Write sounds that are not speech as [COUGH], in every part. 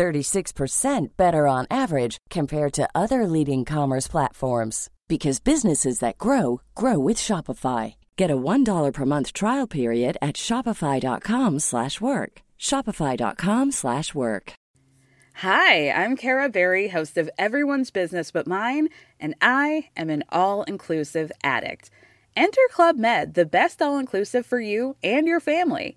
36% better on average compared to other leading commerce platforms because businesses that grow grow with Shopify. Get a $1 per month trial period at shopify.com/work. shopify.com/work. Hi, I'm Kara Berry, host of Everyone's Business But Mine, and I am an all-inclusive addict. Enter Club Med, the best all-inclusive for you and your family.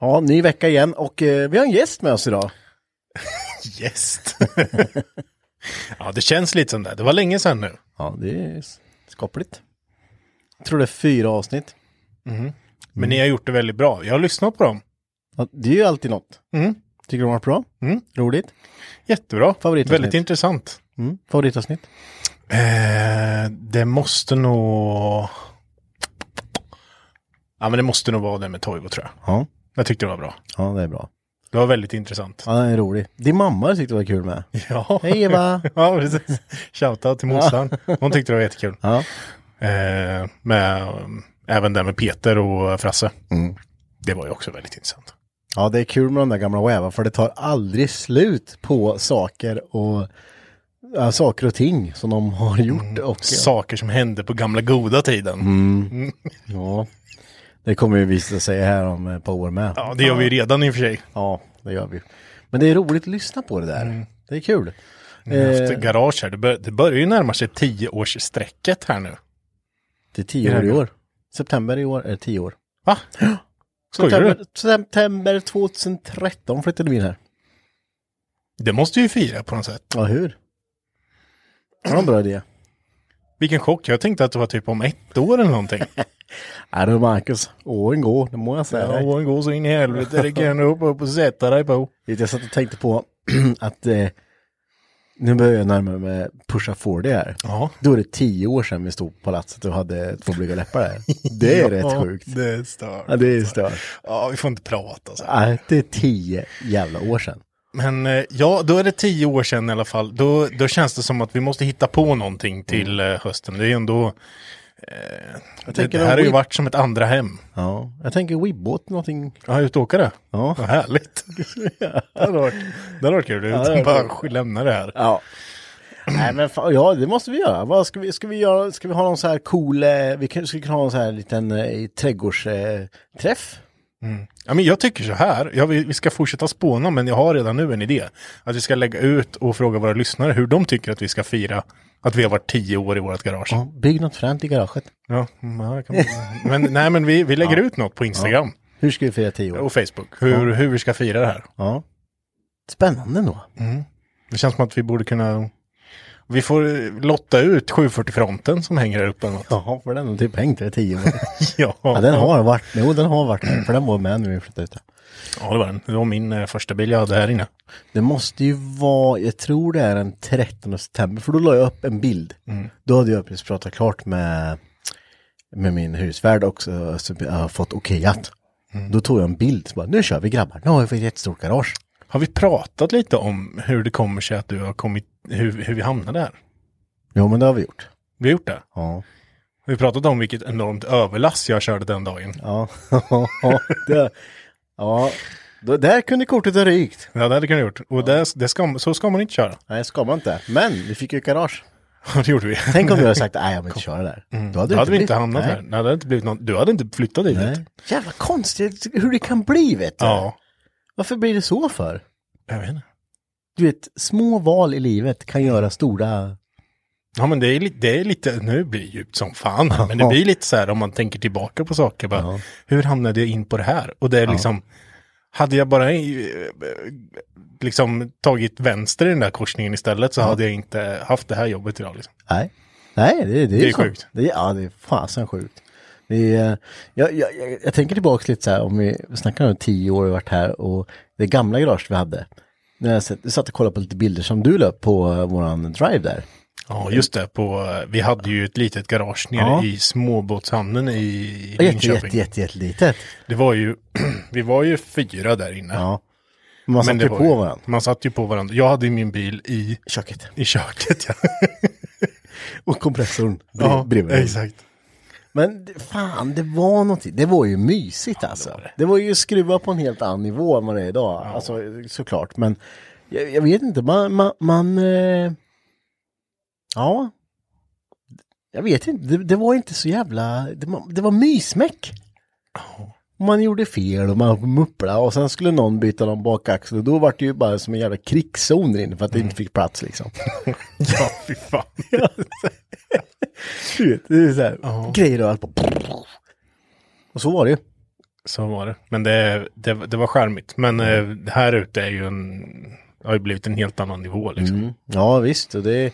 Ja, ny vecka igen och eh, vi har en gäst med oss idag. [LAUGHS] Gäst. [LAUGHS] ja, det känns lite som det. Det var länge sedan nu. Ja, det är skapligt. Jag tror det är fyra avsnitt. Men ni har gjort det väldigt bra. Jag har lyssnat på dem. Ja, det är ju alltid något. Mm. Tycker du de har varit bra? Mm. Roligt? Jättebra. Favoritavsnitt. Väldigt intressant. Mm. Favoritavsnitt? Eh, det måste nog... Ja, men det måste nog vara det med Toivo tror jag. Ja. Jag tyckte det var bra. Ja, det är bra. Det var väldigt intressant. Ja, den är rolig. Din mamma tyckte det var kul med. Ja. Hej Eva! [LAUGHS] ja, precis. Shoutout till morsan. Hon tyckte det var jättekul. Ja. Eh, med, även det med Peter och Frasse. Mm. Det var ju också väldigt intressant. Ja, det är kul med de där gamla Weva för det tar aldrig slut på saker och ja, saker och ting som de har gjort. Och, Saker som hände på gamla goda tiden. Mm. Ja, det kommer ju visa sig här om ett par år med. Ja, det gör vi ju redan i och för sig. Ja, det gör vi. Men det är roligt att lyssna på det där. Det är kul. Vi har haft Eh, garage här. Det, bör, det börjar ju närma sig tioårsstrecket här nu. det är tio år i år. September i år är tio år. Va? [GASPS] September, september 2013 flyttade vi in här. Det måste ju fira på något sätt. Ja, hur? Det var en bra idé. Vilken chock. Jag tänkte att det var typ om ett år eller någonting. [LAUGHS] Ja, du Marcus, åren går, det må jag säga. Ja, åren går så in i helvete. Det kan du hoppa upp och sätta dig på. Jag satt och tänkte på [CLEARS THROAT] att eh, nu börjar jag närma mig med Pusha 40 här. Ja. Då är det tio år sedan vi stod på palatset och hade två blyga läppar där. Det är [LAUGHS] rätt sjukt. Det är stört. Ja, det är stört. Ja, vi får inte prata så. Nej, det är tio jävla år sedan. Men eh, ja, då är det tio år sedan i alla fall. Då, då känns det som att vi måste hitta på någonting till eh, hösten. Det är ändå... Eh, det, det här har ju varit som ett andra hem. Ja, jag tänker Wibbot någonting. Ja, utåkare. Ja. Vad härligt. [LAUGHS] det hade varit, det hade varit kul. det Ja, bara varit lämna det här. Ja. Nej men fan, ja det måste vi göra. Vad ska vi, ska vi göra? Ska vi ha någon så här cool, eh, vi ska kunna ha en så här liten eh, trädgårdsträff? Eh, träff? Ja, men jag tycker så här, ja, vi, vi ska fortsätta spåna, men jag har redan nu en idé. Att vi ska lägga ut och fråga våra lyssnare hur de tycker att vi ska fira att vi har varit tio år i vårt garage. Ja, ja, bygg något fränt i garaget. ja, kan man, men nej, men vi, vi lägger ut något på Instagram Hur ska vi fira tio år? och Facebook, hur, hur vi ska fira det här. Ja. Spännande då. Det känns som att vi borde kunna, vi får eh, lotta ut 740-fronten som hänger här uppe. Jaha, för den har typ hängt där i tio år. [LAUGHS] Ja, Ja, den har varit, jo den har varit där, för den var med när vi flyttade ut. ja, det var den. Det var min eh, första bil jag hade här inne. Det måste ju vara, jag tror det är den 13 september, för då la jag upp en bild. Då hade jag precis pratat klart med, med min husvärd också, så jag har fått okejat. Då tog jag en bild, så bara, nu kör vi grabbar, nu har vi ett jättestort garage. Har vi pratat lite om hur det kommer sig att du har kommit, hur, hur vi hamnade där? Jo men det har vi gjort. Vi har gjort det. Ja. Vi har pratat om vilket enormt överlass jag körde den dagen. Ja, [LAUGHS] det, ja. Då, där kunde kortet ha rykt. Ja, det hade kunnat gjort. Och det, det ska, så ska man inte köra. Nej, ska man inte. Men vi fick ju garage. [LAUGHS] det gjorde vi. Tänk om du hade sagt, nej jag vill inte köra där. Då hade, vi blivit- inte hamnat nej. där. Nej, det hade inte blivit någon, du hade inte flyttat dit. Nej. Jävla konstigt hur det kan bli vet du. Ja, Varför blir det så för? jag vet inte. Du vet, små val i livet kan göra stora... Ja men det är, det är lite, nu blir det djupt som fan, men det blir lite så här om man tänker tillbaka på saker, bara, Ja. hur hamnade jag in på det här? Och det är liksom, hade jag bara eh, liksom tagit vänster i den där korsningen istället så hade jag inte haft det här jobbet idag. Liksom. Nej, nej det, det, Det är så. sjukt. Det är, ja, det är fasen sjukt. Det är, jag, jag, jag, jag tänker tillbaka lite så här, om vi snackar om tio år vi varit här och det gamla garaget vi hade. När jag satt, jag satt och kollade på lite bilder som du la upp på uh, våran drive där. Ja, just det. På, vi hade ju ett litet garage nere Ja. i småbåtshamnen i Linköping. jätte, jätte, jätte litet. Det var ju, [CLEARS THROAT] vi var ju fyra där inne. Ja. Man satte det ju på ju- varandra. Man satt ju på varandra. Jag hade min bil i, Köket. i köket. Ja, [LAUGHS] Och kompressorn brev, ja bredvid. exakt. Men det- fan, det var någonting. Det var ju mysigt alltså. var det. Det var ju skruva på en helt annan nivå än vad det är idag. Alltså såklart. Men jag, jag vet inte, man, man, man eh, ja. Jag vet inte, det, det var inte så jävla, det, var- det var mysmäck. Man gjorde fel och man mupplade och sen skulle någon byta någon bakaxel och då var det ju bara som en jävla krigszon där inne för att det inte fick plats liksom. [LAUGHS] Ja, fy fan. [LAUGHS] [LAUGHS] Du vet, det är så här, Ja. grejer och allt på. Och så var det ju. Så var det. Men det, det, det var charmigt. Men eh, här ute är ju en, har ju blivit en helt annan nivå liksom. Mm. Ja visst, och det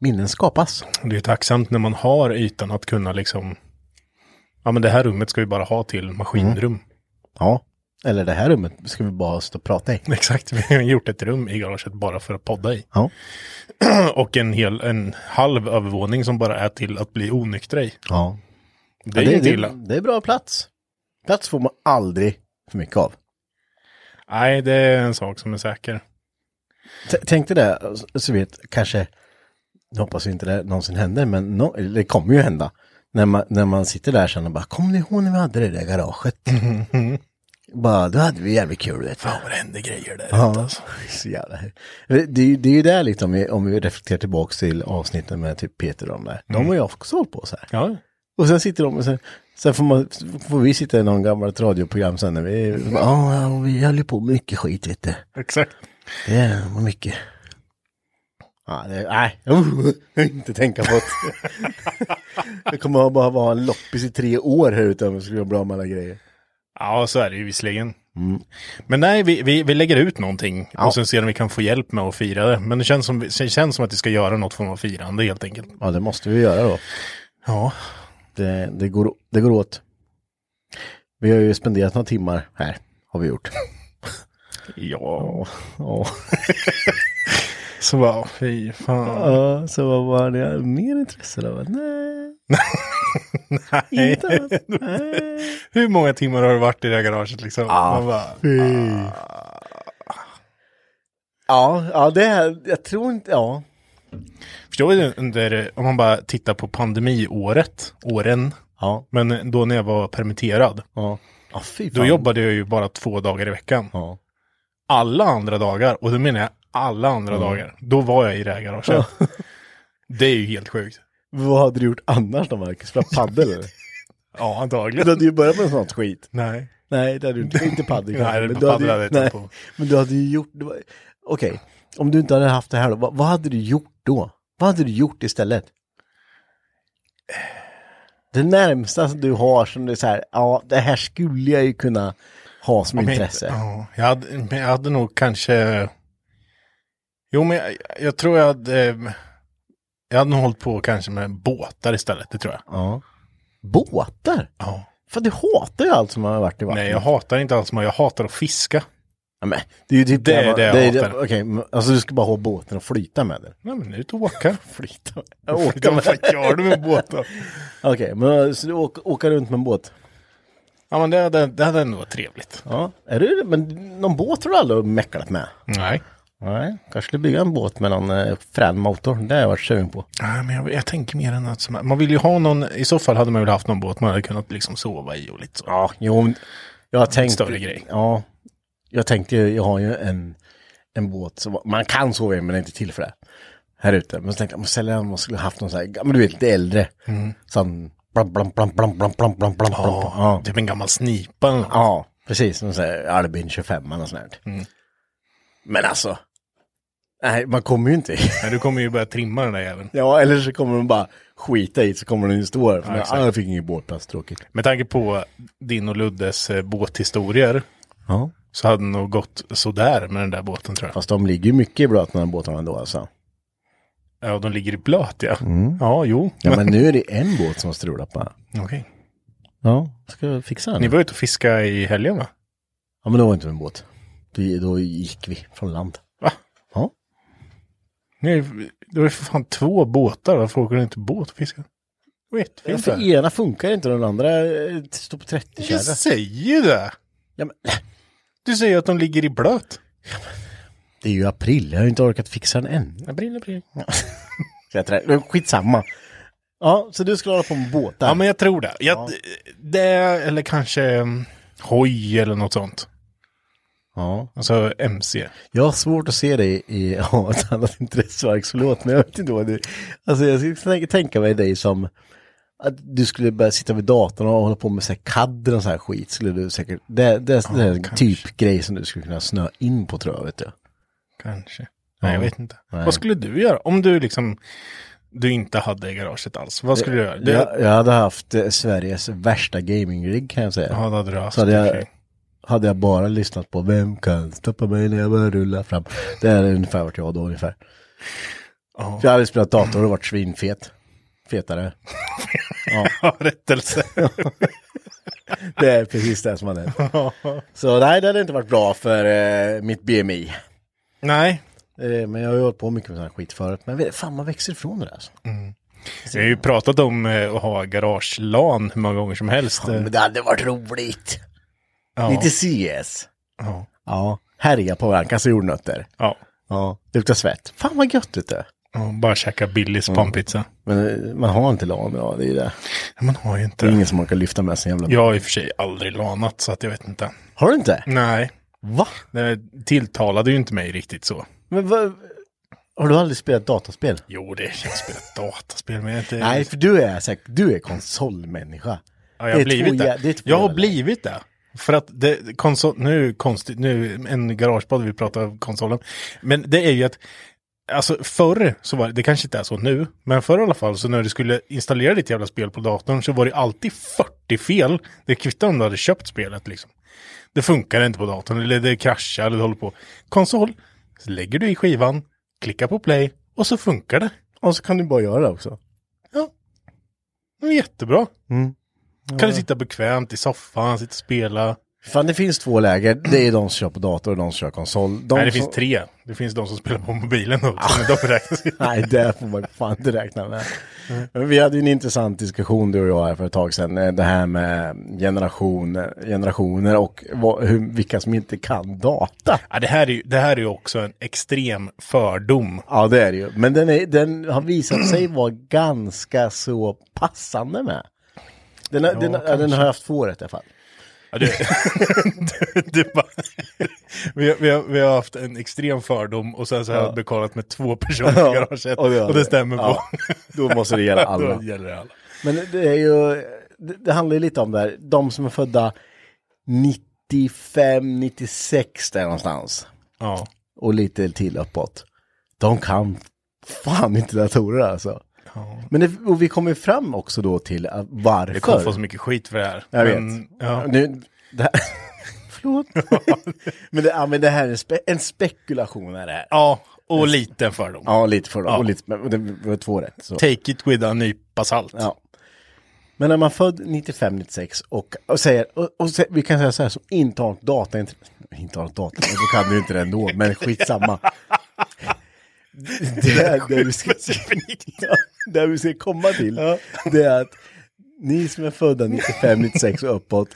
minnen skapas. Det är tacksamt när man har ytan att kunna liksom, ja men det här rummet ska vi bara ha till maskinrum. Ja. Eller det här rummet ska vi bara stå och prata i. [LAUGHS] Exakt, vi har gjort ett rum i garaget bara för att podda i. Ja. [CLEARS THROAT] Och en hel, en halv övervåning som bara är till att bli onyktra i. Ja. Det är ja, inte det, illa. det är bra plats. Plats får man aldrig för mycket av. Nej, det är en sak som är säker. T- Tänk dig det, så vet kanske, jag hoppas inte det någonsin händer, men no, det kommer ju hända. När man, när man sitter där sen och bara, kommer ni ihåg när vi hade det där garaget? [LAUGHS] [LAUGHS] bara, då hade vi jävligt kul. Vet du. Fan vad det händer grejer där ute Ja, alltså. [LAUGHS] så jävla det, är det är ju där lite om vi, om vi reflekterar tillbaka till avsnitten med typ Peter och de där. De har ju också hållit på så här. Ja, Och sen sitter de och sen, sen får, man, får vi sitta i någon gammalt radioprogram sen när vi, ja, ja, vi höll ju på med mycket skit vet du. exakt. Det var mycket. Ja, det, nej, uh, [LAUGHS] inte tänka på det. [LAUGHS] det kommer bara vara en loppis i tre år här ute om vi ska göra bra med alla grejer. Ja, så är det ju visserligen. Men nej, vi, vi, vi lägger ut någonting Ja. och sen ser om vi kan få hjälp med att fira det. Men det känns som, det känns som att vi ska göra något form av firande helt enkelt. Ja, det måste vi göra då. Ja, Det, det, går, det går åt. Vi har ju spenderat några timmar här, har vi gjort. [LAUGHS] ja. Ja, [LAUGHS] Så bara, fy fan. ja så vad var det mer intresse av? Nej, [LAUGHS] Nej. annat. Nej. Hur många timmar har du varit i det här garaget liksom? Man bara, Fy. Ja, ja det är, jag tror inte, ja. förstår du under, om man bara tittar på pandemiåret, åren, Ja, men då när jag var permitterad, ja. Fy då jobbade jag ju bara två dagar i veckan. Ja. Alla andra dagar, och då menar jag alla andra dagar, då var jag i det här garaget. [LAUGHS] Det är ju helt sjukt. Vad hade du gjort annars då Marcus? Spela paddel eller? [LAUGHS] Ja, antagligen. Du hade ju börjat med sånt skit. Nej. Nej, det hade du inte. Inte paddel [LAUGHS] Nej, men är du hade hade nej, på. Men du hade ju gjort, okej, om du inte hade haft det här då, vad, vad hade du gjort då? Vad hade du gjort istället? Det närmsta som du har som du är så här, ja det här skulle jag ju kunna ha som Om jag intresse. Ja, jag, hade, men jag hade nog kanske... Jo, men jag, jag tror jag hade... Jag hade nog hållit på kanske med båtar istället, det tror jag. Ja. Båtar? Ja. För du hatar ju allt som har varit i vattnet. Nej, jag hatar inte alls, men jag hatar att fiska. Ja, men, det är ju typ Det är det jag ju- hatar. Okej, men, alltså du ska bara ha båten och flyta med den. Nej men ut och åka. [LAUGHS] Flyta med? Åka Åka Vad med? [LAUGHS] gör du med båten? [LAUGHS] Okej, men så du åker, åka runt med en båt? Ja men det hade, det hade ändå varit trevligt. Ja, är du Men någon båt har du aldrig mecklat med? Nej. Nej, kanske skulle bygga en båt med någon eh, frän motor. Det har jag varit sugen på. Nej men jag, jag tänker mer än att som, man vill ju ha någon, i så fall hade man väl haft någon båt man hade kunnat liksom sova i och lite så. Ja, jo, men jag har tänkt... större grej. Ja, jag tänkte, ju- jag har ju en, en båt som man kan sova i men det är inte till för det. Här ute. Men så tänkte jag, men sällan om man skulle haft någon så här, men du vet lite äldre. Sån, blam, blam, blam, blam, blam, blam, blam, blam, Ja, ja. typ en gammal snipa eller något. ja, precis. Någon sån här Albin 25 eller sånt här. Mm. Men alltså, nej, man kommer ju inte. Men du kommer ju börja trimma den där jäveln. Ja, eller så kommer de bara skita i så kommer den ju stå där. Ja, exakt. jag fick ingen båtplats, tråkigt. Med tanke på din och Luddes eh, båthistorier Ja. så hade det nog gått sådär med den där båten tror jag. Fast de ligger ju mycket i blöt, de här båtarna ändå alltså. Ja, de ligger i blöt ja. Ja, jo. Ja, men nu är det en båt som har strulat bara. Okej. Ja, ska jag fixa den? Ni var ute och fiska i helgen va? Ja, men då var det inte en båt. Då gick vi från land. Ja. Ni, det var ju för fan två båtar, varför åker du inte båt och fiskar? Det Ja, jättefint för där. ena funkar inte och den andra eh, står på 30 Jag kärra. säger ju det! Ja, men, Du säger att de ligger i blöt. det är ju april, jag har ju inte orkat fixa den än. April, april. [LAUGHS] Jag men Skitsamma. Ja, så du skulle hålla på med båtar? Ja, men jag tror det. Jag, Ja. Det, eller kanske mm, hoj eller något sånt. Ja. Alltså MC. Jag har svårt att se dig i [LAUGHS] ja, ett annat intresseverk, förlåt, men jag vet inte vad du... Alltså jag skulle tänka, mig dig som att du skulle börja sitta vid datorn och hålla på med så här CAD och så här skit. Skulle du säkert, det, det, det är en typ grej som du skulle kunna snöa in på tror jag, vet du. Kanske. Nej, jag vet inte. Nej. Vad skulle du göra? Om du liksom, du inte hade garaget alls. Vad skulle du göra? Det, Jag, jag hade haft eh, Sveriges värsta gaming-rigg kan jag säga. ja, det hade du haft. Så hade i jag. Hade jag bara lyssnat på Vem kan stoppa mig när jag börjar rulla fram. Det är ungefär vart jag var då ungefär. Ja. För jag hade spelat dator och varit svinfet. Fetare. [LAUGHS] Ja, rättelse. [LAUGHS] Det är precis det som hade hänt. [LAUGHS] Så nej, det hade inte varit bra för eh, mitt BMI. Nej, Eh, men jag har ju hållit på mycket med sån här skit förut. Men fan, man växer ifrån det där. Alltså. vi har ju pratat om eh, att ha garagelan hur många gånger som helst. Men det hade varit roligt. Ja. Lite CS. Ja. Ja, härja på varandra, kasta jordnötter. Ja. Ja, lukta svett. Fan vad gött det är. Ja, bara käka Billys panpizza. Men eh, man har inte LAN idag, det är ju det. Ja, Man har ju Det inte är det. ingen som orkar lyfta med sig jävla... Jag har i och för sig aldrig lanat så att jag vet inte. Har du inte? Nej, Va? det tilltalade ju inte mig riktigt så. Men vad... Har du aldrig spelat dataspel? Jo, det känns spelat dataspel, men jag är inte... Nej, för du är säkert, du är konsolmänniska. Ja, jag har är blivit två det. är jag har blivit det. För att det, konsol, nu konstigt, nu en garagepodd vi pratar om konsolen. Men det är ju att, alltså förr så var det, det kanske inte är så nu, men förr i alla fall så när du skulle installera ditt jävla spel på datorn så var det alltid 40 fel. Det kvittar om du hade köpt spelet liksom. Det funkar inte på datorn, eller det kraschar, eller det håller på. Konsol, så lägger du i skivan, klickar på play och så funkar det. Och så kan du bara göra det också. Ja. Det är jättebra. Mm. Kan du sitta bekvämt i soffan, sitta och spela. Fan, det finns två läger. Det är de som kör på dator och de som kör konsol. De Nej, det som... finns tre. Det finns de som spelar på mobilen också, men de räknas. Nej, det får man fan inte räkna med. Men vi hade en intressant diskussion du och jag här för ett tag sedan. eh, Det här med generationer, generationer och vad, hur, vilka som inte kan data. Ja, det, här är ju, det här är också en extrem fördom. Ja, det är det ju. Men den, är, den har visat sig vara ganska så passande med. Den, har- den, ja, den har haft två rätt i alla fall. Ja, det, [LAUGHS] [LAUGHS] det, det bara, vi, har, vi, har, vi har haft en extrem fördom och sen så har jag betalat med två personer i garaget. och det. stämmer Ja. på. [LAUGHS] Då måste det gälla alla. Då gäller det alla. Men det är ju, det, det handlar ju lite om det här, de som är födda 95, 96 där någonstans. Ja. Och lite till uppåt. De kan fan inte datorer alltså. Men det, och vi kommer fram också då till att varför. Det kommer få så mycket skit för det här. Jag men, vet. Ja. Nu, det här, [LAUGHS] förlåt. [LAUGHS] men, det, ja, men det här är en, spe, en spekulation är det här. ja, och lite fördom. Ja, lite för Ja. och lite, men det var två rätt. Så. Take it with a nypa salt. Ja. Men när man född 95-96 och, och säger, och, och sä- vi kan säga så här, som inte har något dataintresse, inte har något men då kan du inte det ändå, men skitsamma. [LAUGHS] Det är det ska, det vi ska komma till, det är att ni som är födda 95, 96 och uppåt,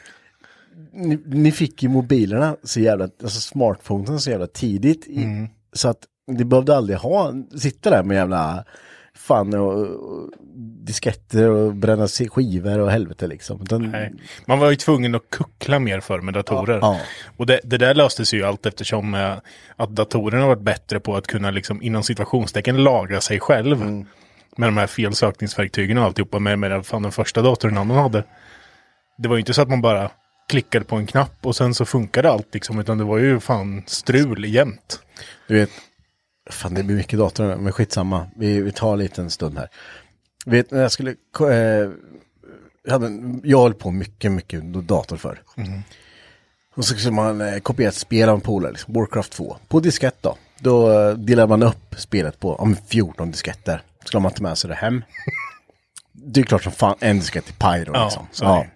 ni, ni fick ju mobilerna så jävla, alltså smartphonen så jävla tidigt. I, Så att ni behövde aldrig ha, sitta där med jävla fan och, och disketter och bränna skivor och helvete liksom. Nej. Man var ju tvungen att kuckla mer för med datorer. Ja. Och det, det där löste sig ju allt eftersom eh, att datorerna varit bättre på att kunna liksom inom situationstecken lagra sig själv. Mm. Med de här felsökningsverktygen och alltihopa med, med fan den första datorn någon hade. Det var ju inte så att man bara klickade på en knapp och sen så funkade allt liksom. Utan det var ju fan strul jämt. Du vet, fan det blir mycket dator nu, men skitsamma. Vi, vi tar en liten stund här. Vet, jag skulle, eh, jag, hade, jag höll på mycket, mycket dator för. Och så skulle man eh, kopiera ett spel av en polare, liksom, Warcraft 2. På diskett då. Då eh, delar man upp spelet på om 14 disketter. Ska man ta med sig det hem. Det är klart som fan en diskett i Pyro Ja, liksom. så det.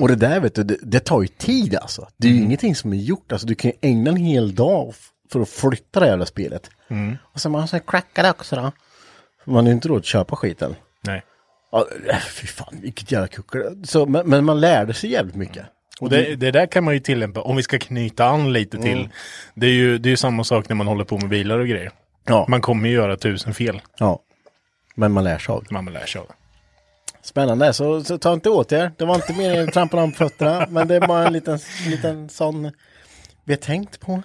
Och det där vet du, det, det tar ju tid alltså. Det är ju ingenting som är gjort. Alltså du kan ju ägna en hel dag för att flytta det jävla spelet. Och så man så crackar det också då. Man är ju inte råd att köpa skiten. Nej. Ja, äh, fy fan, vilket jävla kuckel. Så, men, men man lärde sig jävligt mycket. Och det, det där kan man ju tillämpa, om vi ska knyta an lite till. Det är ju det är samma sak när man håller på med bilar och grejer. Ja. Man kommer ju göra tusen fel. Ja. Men man lär sig av det. Man lär sig av det. Spännande, så, så ta inte åt er. Det var inte mer än trampa om fötterna. Men det är bara en liten, liten sån vi har tänkt på.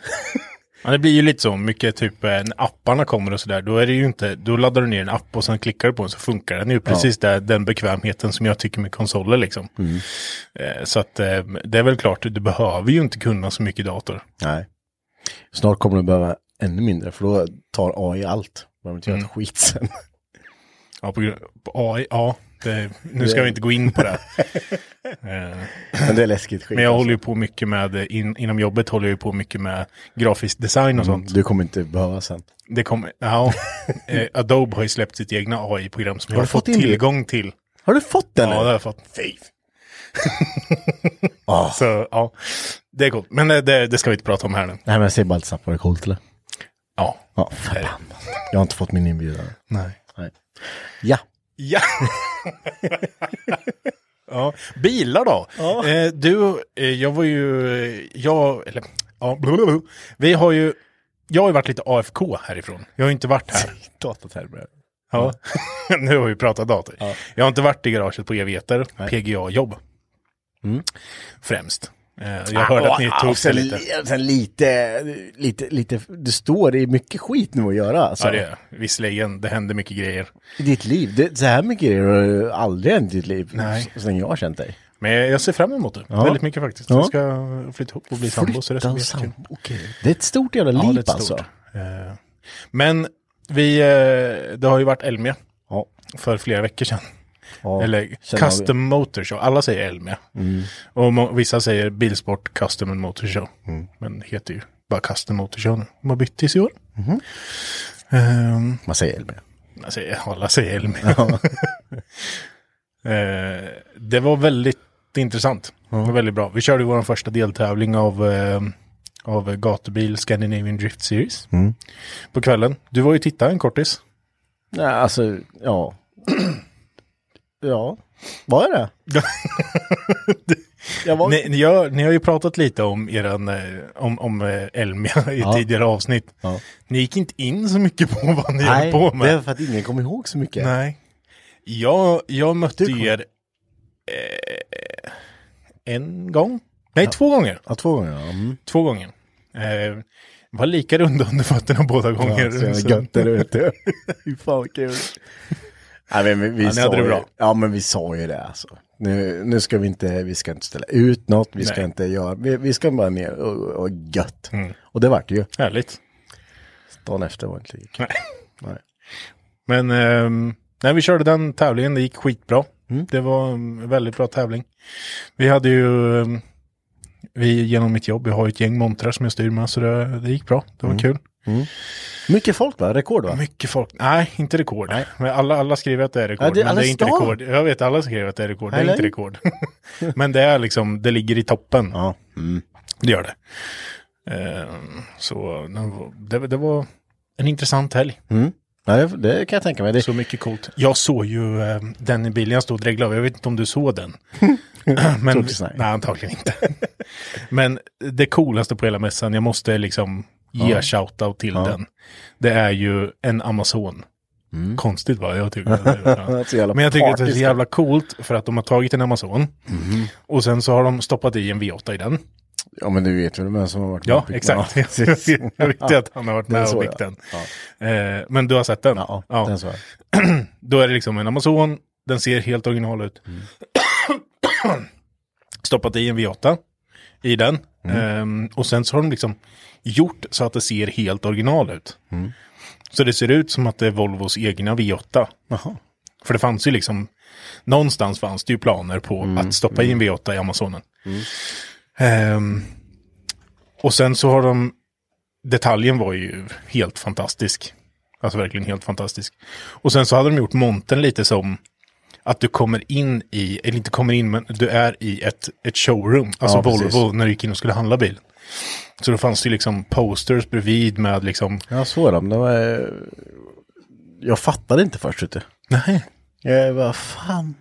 Ja, det blir ju lite så, mycket typ eh, när apparna kommer och sådär, då är det ju inte, då laddar du ner en app och sen klickar du på den så funkar den ju precis där, den bekvämheten som jag tycker med konsoler liksom. Eh, så att eh, det är väl klart, du behöver ju inte kunna så mycket dator. Nej. Snart kommer du behöva ännu mindre för då tar AI allt. Man behöver inte göra ett skit sen. Ja, på, på AI, ja, det, nu ska vi inte gå in på det. [LAUGHS] eh, Men det är läskigt skit. men jag alltså. håller ju på mycket med, in, inom jobbet håller jag ju på mycket med grafisk design och sånt. Du kommer inte behöva sen. Det kommer, ja, [LAUGHS] eh, Adobe har ju släppt sitt egna AI-program som Har jag har fått in det? tillgång till. Har du fått den Ja, det har jag fått. Fy. [LAUGHS] Ah. Så ja, det är coolt. Men det, det ska vi inte prata om här nu. Nej men jag ser bara lite snabbt vad det är coolt eller? Ja. Ja, förbannat. Jag har inte fått min inbjudan. Nej. Nej. Ja. Ja. ja. Bilar då? Eh, du, eh, jag var ju, eh, jag, eller, ja, blablabla. vi har ju, jag har ju varit lite AFK härifrån. Jag har ju inte varit här. [LAUGHS] Datatermer. Ja. [LAUGHS] nu har vi pratat dator. Jag har inte varit i garaget på evigheter, PGA-jobb. Främst. Eh, jag hörde att ni tog det sen, lite. li- sen lite, lite, lite, det står, det är mycket skit nu att göra alltså. Ja, det är visserligen. Det händer mycket grejer. I ditt liv. Det, så här mycket grejer har aldrig hänt i ditt liv. Nej. Länge jag har känt dig. Men jag ser fram emot det. Ja. Väldigt mycket faktiskt. Ja. Jag ska flytta ihop och bli sambo. Så det ska bli sambo. Okej. Det är ett stort jävla Ja, liv det är alltså. stort. Eh, Men vi, eh, det har ju varit Elmia Ja. för flera veckor sedan. Ja, Eller Custom Motor Show. Alla säger Elmia. Och må- vissa säger Bilsport Custom Motor Show. Men det heter ju bara Custom Motor Show nu. De har bytt tills i år. Ehm, Man säger Elmia. jag säger, alla säger Elmia. [LAUGHS] Eh, det var väldigt intressant. Det var väldigt bra. Vi körde vår första deltävling av, eh, av gatubil Scandinavian Drift Series. På kvällen. Du var ju tittare en kortis. Nej, alltså, ja. Ja, vad är det? [LAUGHS] jag var... Ni, ni, har, ni har ju pratat lite om eran, eh, om, om eh, Elmia [LAUGHS] i Ja. tidigare avsnitt. Ja. Ni gick inte in så mycket på vad ni höll på det med. är för att ingen kommer ihåg så mycket. Nej. Jag, jag mötte kom- er eh, en gång. Nej, två gånger. Ja, två gånger. Ja. Mm. Två gånger. Eh, var lika runda under fötterna båda gånger. Ja, så jävla [LAUGHS] gött är det, vet du. Fy fan vad kul. Nej, men vi, vi Ja, sa det ju, bra. Ja, men vi sa ju det alltså. Nu, nu ska vi inte, vi ska inte ställa ut något, vi ska Nej. inte göra, vi, vi ska bara ner och, och gött. Mm. Och det vart det ju. Härligt. Dagen efter var det inte lika. Nej. Nej. Men ehm, när vi körde den tävlingen, det gick skitbra. Mm. Det var en väldigt bra tävling. Vi hade ju, ehm, vi genom mitt jobb, jag har ju ett gäng montrar som jag styr med, så det, det gick bra. Det var Mm. kul. Mycket folk va? Rekord va? Mycket folk. Nej, inte rekord. Men alla, alla skriver att det är rekord. Ja, det- men det är inte stan. rekord. Jag vet, alla skriver att det är rekord. Det är Eller? inte rekord. [LAUGHS] men det är liksom, det ligger i toppen. Ja. Mm. Det gör det. Eh, så det, det var en intressant helg. Ja, det, det kan jag tänka mig. Det, Så mycket coolt. Jag såg ju eh, den i bilen jag stod och dreglade. Jag vet inte om du såg den. [LAUGHS] [CLEARS THROAT] Men, nej. antagligen inte. [LAUGHS] Men det coolaste på hela mässan, jag måste liksom ge shoutout till den. Det är ju en Amazon. Konstigt va? Jag tycker [LAUGHS] det. Men jag tycker att det är så jävla coolt för att de har tagit en Amazon. Och sen så har de stoppat i en V8 i den. Ja, men du vet ju vem som har varit Ja, med exakt. Ja, precis. [LAUGHS] jag vet ju att han har varit med och byggt den. Eh, men du har sett den? Ja, Ja. den så. [CLEARS THROAT] Då är det liksom en Amazon, den ser helt original ut. [CLEARS THROAT] [CLEARS THROAT] Stoppat i en V8 i den. Ehm, och sen så har de liksom gjort så att det ser helt original ut. Så det ser ut som att det är Volvos egna V8. Jaha. För det fanns ju liksom, någonstans fanns det ju planer på att stoppa i en V8 i Amazonen. Ehm, och sen så har de, detaljen var ju helt fantastisk. Alltså verkligen helt fantastisk. Och sen så hade de gjort montern lite som att du kommer in i, eller inte kommer in, men du är i ett, ett showroom. Alltså Ja, precis. Volvo när du gick in och skulle handla bil. Så då fanns det liksom posters bredvid med liksom, Jag såg dem. Det var... eh, Jag fattade inte först. Vet du. nej, Jag bara, fan.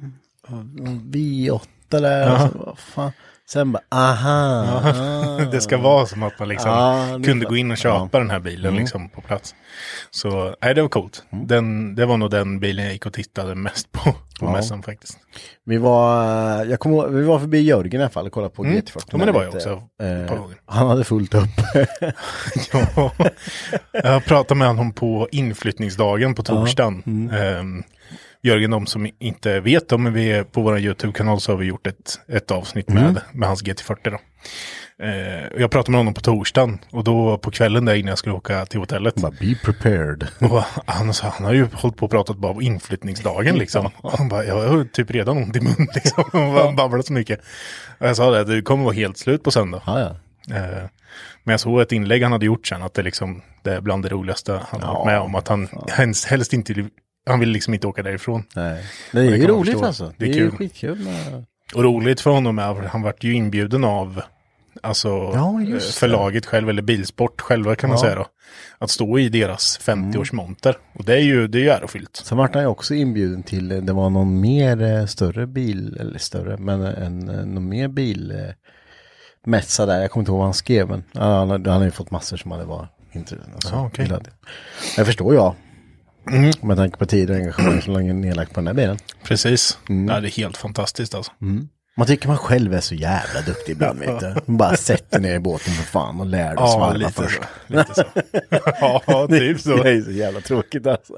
V8 där. Och så, vad fan. Sen bara, aha. [LAUGHS] det ska vara som att man liksom Ja, det kunde gå in och köpa den här bilen liksom på plats. Så nej, det var coolt. Den, det var nog den bilen jag gick och tittade mest på på mässan faktiskt. Vi var, eh, jag kommer vi var förbi Jörgen i alla fall och kollade på GT40. Ja, men det var jag också. Gånger. han hade fullt upp. [LAUGHS] Ja, jag pratade med honom på inflyttningsdagen på torsdagen. Ehm, Jörgen, de som inte vet då, men vi är på vår YouTube-kanal så har vi gjort ett, ett avsnitt med, med hans GT40 då. Eh, jag pratade med honom på torsdagen och då på kvällen där innan jag skulle åka till hotellet. bara, be prepared. Och han, sa, han har ju hållit på och pratat bara om inflyttningsdagen liksom. Och han bara, jag har typ redan ont i mun liksom. Han babblade så mycket. Och jag sa det, du kommer vara helt slut på söndag. Ja, ja. Eh, Men jag såg ett inlägg han hade gjort sen, att det liksom, det är bland det roligaste han har varit med om. Att han helst, helst inte, han vill liksom inte åka därifrån. Nej. Det är ju roligt förstå. alltså. Det är Det är kul. skitkul med... Och roligt för honom är att han vart ju inbjuden av Alltså Ja, det. förlaget själv, eller Bilsport själva kan man Ja. säga då. Att stå i deras 50-årsmonter. Och det är ju, det är ju ärofyllt. Sen vart han ju också inbjuden till, eh, det var någon mer eh, större bil, eller större, men en, eh, någon mer bil eh, mässa där. Jag kommer inte ihåg vad han skrev, men han, hade ju fått massor som hade varit intresserade. Alltså, okej. gillade. Jag förstår jag. Mm. Med tanke på tid och engagemang som länge nedlagt på den här bilen. Precis. Mm. Ja, det är helt fantastiskt alltså. Man tycker man själv är så jävla duktig ibland, vet du. Man bara sätter ner i båten för fan och lär dig Ja, svarva lite först. så. Lite så. [LAUGHS] ja, typ så. Det är så jävla tråkigt alltså.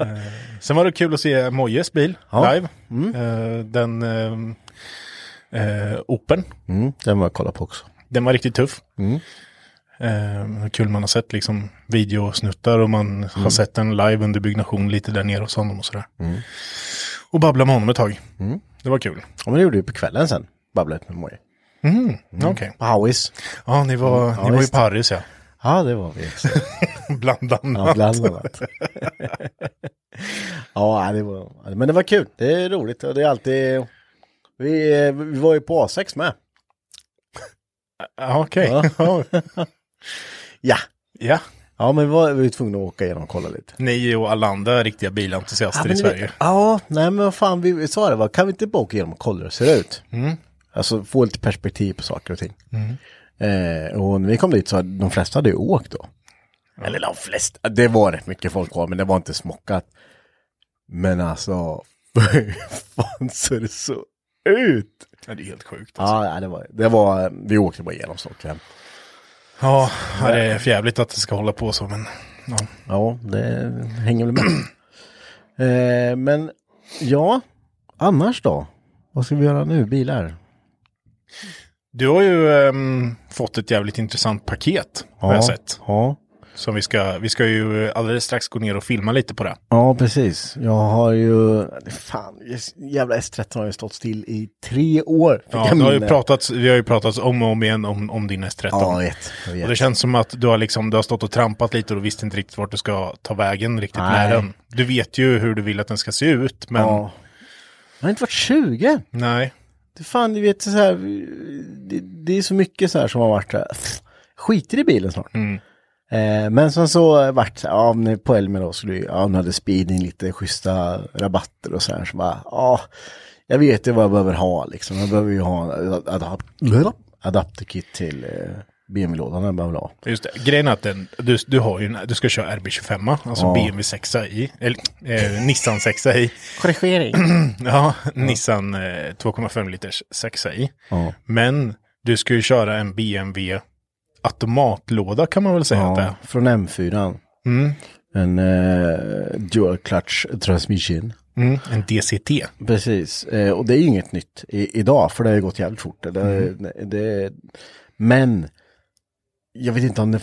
Sen var det kul att se Mojes bil Ja. live. Eh, den eh, eh, Open. Mm, den var jag kolla på också. Den var riktigt tuff. Mm. Eh, kul man har sett liksom videosnuttar och man Mm. har sett en live under byggnation lite där nere hos honom och sådär. Och babbla med honom ett tag. Mm. Det var kul. Ja, men det gjorde vi på kvällen sen. Babblet med Moje. Mm. Okej. På Howis. Ja, ni var, Ja, ni var i. Paris ja. Ja, det var vi. [LAUGHS] Bland annat. Ja, bland annat. [LAUGHS] ja, det var, men det var kul. Det är roligt och det är alltid... Vi, vi var ju på A6 med. Ja, Okej. Ja. Ja. [LAUGHS] Ja. ja. Ja, men vi var, vi tvungna att åka igenom och kolla lite. Ni och alla andra riktiga bilentusiaster i men Sverige. Vi, ja, nej men vad fan, vi, vi sa det, va? kan vi inte bara åka igenom och kolla hur det ser ut? Mm. Alltså få lite perspektiv på saker och ting. Eh, och när vi kom dit så hade de flesta hade ju åkt då. Eller de flesta, det var rätt mycket folk kvar, men det var inte smockat. Men alltså, [LAUGHS] fan ser det så ut? Ja, det är helt sjukt. Alltså. Ja, det var, det var, vi åkte bara igenom Stockholm. Ja, det är fjävligt att det ska hålla på så, men ja. Ja, det hänger väl med. eh, men ja, annars då? Vad ska vi göra nu? Bilar? Du har ju ehm, fått ett jävligt intressant paket, har jag sett. Ja, Som vi ska, vi ska ju alldeles strax gå ner och filma lite på det. ja, precis. Jag har ju, fan, jävla S13 har ju stått still i tre år. Ja, har ju pratats, vi har ju pratat om och om igen om, om din S13. Ja, jag vet. Jag vet. Och det känns som att du har, liksom, du har stått och trampat lite och du visste inte riktigt vart du ska ta vägen riktigt Nej. med den. Du vet ju hur du vill att den ska se ut, men Ja. Jag har inte varit 20. nej. Det fan, du vet så här, det, det är så mycket så här som har varit här. skiter i bilen snart. Mm. Eh, men sen så vart det, ja på Elmer då skulle ju, ja nu hade speeding lite schyssta rabatter och så här. Så bara, ja, jag vet ju vad jag behöver ha liksom. Jag behöver ju ha en adapt adapterkit till eh, BMW-lådan jag behöver ha. Just det. Grejen är att den, du, du, har ju, du ska köra RB25, alltså Ja. BMW 6 i, eller eh, Nissan 6 i. [CLEARS THROAT] Korrigering. Ja, Nissan eh, 2,5 liters 6 i. Ja. Men du ska ju köra en BMW automatlåda kan man väl säga att det är. Ja, från M4. Mm. En eh, dual clutch transmission. Mm. En DCT. Precis, eh, och det är ju inget nytt i, idag för det har ju gått jävligt fort. Det, Mm. det, men jag vet inte om det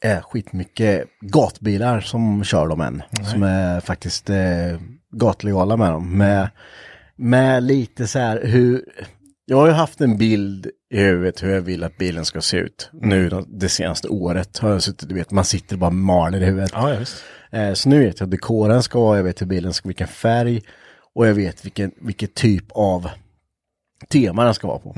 är skitmycket gatbilar som kör dem än. Som är faktiskt eh, gatlegala med dem. Med, med lite så här hur, jag har ju haft en bild i huvudet hur jag vill att bilen ska se ut. Nu då, det senaste året har jag suttit, du vet, man sitter bara maler i huvudet. Ja, ja, visst. Eh, så nu vet jag hur dekoren ska vara, jag vet hur bilen ska, vilken färg och jag vet vilken, vilken typ av tema den ska vara på.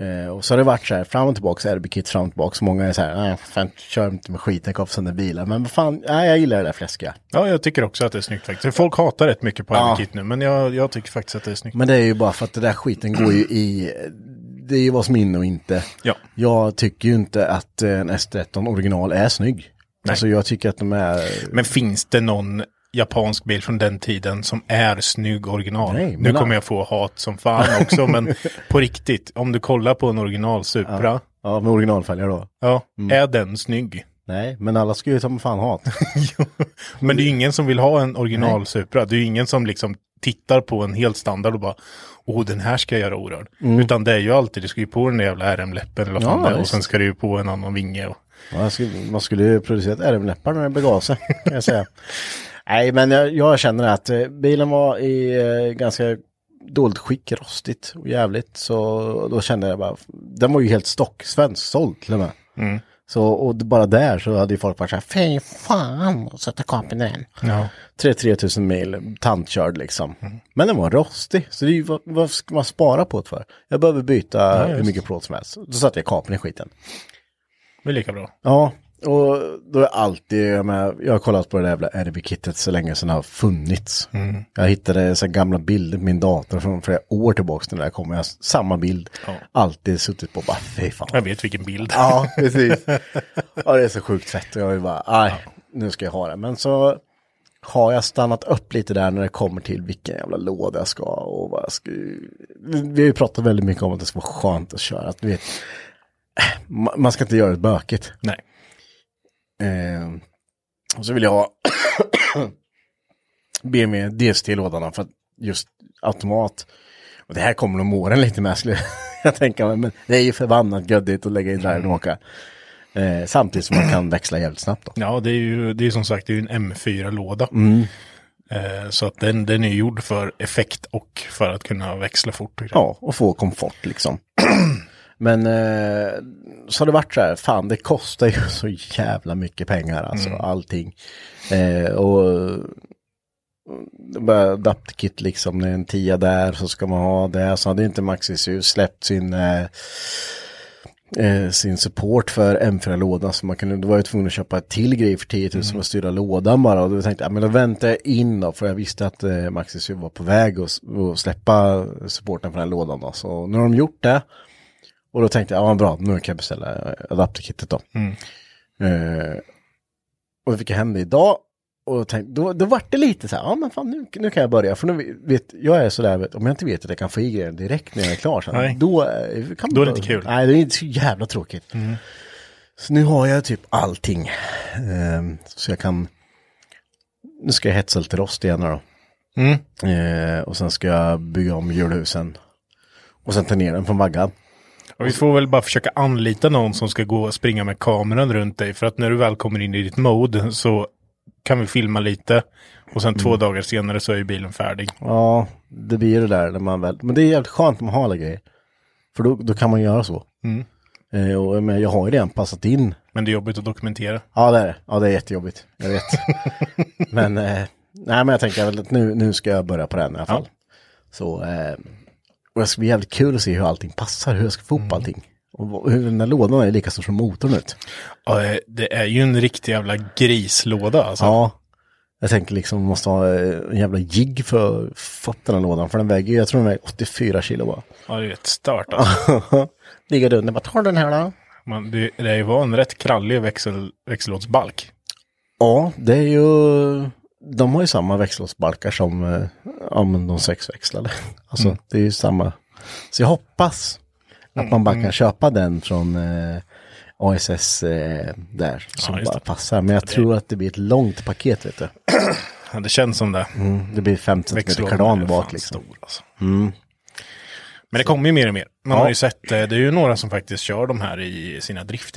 Eh, och så har det varit så här fram och tillbaka, RB-kit fram och tillbaka. Så många är så här, nej, fan, kör inte med skiten, sönder bilar. Men vad fan, nej, jag gillar det där fläskiga. Ja, jag tycker också att det är snyggt faktiskt. Folk hatar rätt mycket på Ja. RB-kit nu, men jag, jag tycker faktiskt att det är snyggt. Men det är ju bara för att det där skiten går ju i, det är ju vad som är inne och inte. Ja. Jag tycker ju inte att en S13 original är snygg. Alltså jag tycker att de är... Men finns det någon japansk bil från den tiden som är snygg original? Nej, nu kommer jag få hat som fan också, men [LAUGHS] på riktigt, om du kollar på en original Supra, ja, Ja, med originalfälgar då. är den snygg? Nej, men alla ska ju ta fan hat. [LAUGHS] Men det är ingen som vill ha en original Supra. Det är ingen som liksom tittar på en helt standard och bara Åh, den här ska jag göra orörd. Utan det är ju alltid, du ska ju på den där jävla RM-läppen eller vad fan Mm. Ja, det är. Och sen ska du ju på en annan vinge. Och... Man skulle, man skulle ju producerat ärmläppar när det begav sig, kan jag säga. [LAUGHS] Nej, men jag, jag känner att eh, bilen var i eh, ganska dåligt skick, rostigt och jävligt. Så då kände jag bara, den var ju helt stock, svensk såld till och med. Så, och bara där så hade ju folk varit så här, fy fan, och sätta kapen i den. Ja. 3 000 mil, tantkörd liksom. Men den var rostig, så det är vad, vad ska man spara på det för? Jag behöver byta hur just. mycket plåt som helst. Då satte jag kapen i skiten. Det är lika bra. Ja, och då är alltid, jag, med, jag har kollat på det där jävla RB-kittet så länge sedan det har funnits. Jag hittade så gamla bilder på min dator från flera år tillbaka när det där kom. Jag har samma bild, Ja. alltid suttit på bara fy fan. Jag vet vilken bild. Ja, precis. [LAUGHS] Ja, det är så sjukt fett och jag vill bara, nej, nu ska jag ha det. Men så har jag stannat upp lite där när det kommer till vilken jävla låda jag ska och vad jag ska... Vi har ju pratat väldigt mycket om att det ska vara skönt att köra. Att, du vet, ma- man ska inte göra det bökigt. Nej. Eh, och så vill jag ha [COUGHS] BMW DST-lådarna för att just automat. Och det här kommer nog åren lite med skulle [LAUGHS] jag tänka mig. Men det är ju förbannat göddigt att lägga i driven och åka. Eh, samtidigt som man kan växla jävligt snabbt då. Ja, det är ju det är som sagt det är en M4-låda. Eh, så att den, den är gjord för effekt och för att kunna växla fort. och. Ja, och få komfort liksom. [CLEARS THROAT] Men eh, så har det varit så här, fan det kostar ju [LAUGHS] så jävla mycket pengar alltså, allting. Eh, och adaptkit liksom, det är en tia där så ska man ha det. Så hade inte Maxis ju släppt sin eh, eh, sin support för M4-lådan. Så man kunde, då var jag tvungen att köpa ett till grej för 10 000 för att styra lådan bara. Och då tänkte jag, ja, men då väntar jag in då. För jag visste att eh, Maxis var på väg att släppa supporten för den här lådan då. Så nu har de gjort det. Och då tänkte jag, ja bra, nu kan jag beställa adapterkittet då. Eh, och då fick jag hem det idag. Och då, tänkte, då, då var det lite så här, ja men fan nu, nu kan jag börja. För nu vet, jag är sådär, vet, om jag inte vet att jag kan få i grejen direkt när jag är klar. Så, Nej. Då, eh, kan Då är det inte kul. Nej, det är så jävla tråkigt. Så nu har jag typ allting. Ehm, så jag kan, nu ska jag hetsa lite rost igen då. Mm. Eh, och sen ska jag bygga om hjulhusen. Och sen ta ner den från vaggan. Och vi får väl bara försöka anlita någon som ska gå och springa med kameran runt dig. För att när du väl kommer in i ditt mode så kan vi filma lite. Och sen två dagar senare så är ju bilen färdig. Ja, det blir det där när man väl, men det är jävligt skönt med att ha alla grejer. För då, då kan man göra så. Eh, och, men jag har ju redan passat in. Men det är jobbigt att dokumentera. Ja det är det. Ja det är jättejobbigt. Jag vet. [LAUGHS] men, eh, nej men jag tänker väl att nu, nu ska jag börja på den i alla fall. Så, eh, och det ska bli jävligt kul att se hur allting passar, hur jag ska få ihop allting. Och hur den där lådan är lika stor som motorn ut. Ja, eh, det är ju en riktig jävla grislåda alltså. Ja. Jag tänker liksom, måste ha eh, en jävla jigg för att få den här lådan. För den väger, jag tror den väger 84 kilo bara. Ja, det är rätt stört alltså. [LAUGHS] Ligger under, bara tar den här då. Man, det, det var en rätt krallig växel, växellådsbalk. Ja, det är ju, de har ju samma växellådsbalkar som eh, ja, men de sexväxlade. [LAUGHS] Alltså Mm. det är ju samma. Så jag hoppas att man bara kan köpa den från eh, ASS eh, där. Som Ja, bara det. passar. Men jag tror att det blir ett långt paket vet du. [CLEARS THROAT] Ja, det känns som det. Mm, det blir 5 cm kardan bak liksom. Stor, alltså. Men det kommer ju mer och mer. Man Ja. har ju sett, eh, det är ju några som faktiskt kör de här i sina drift.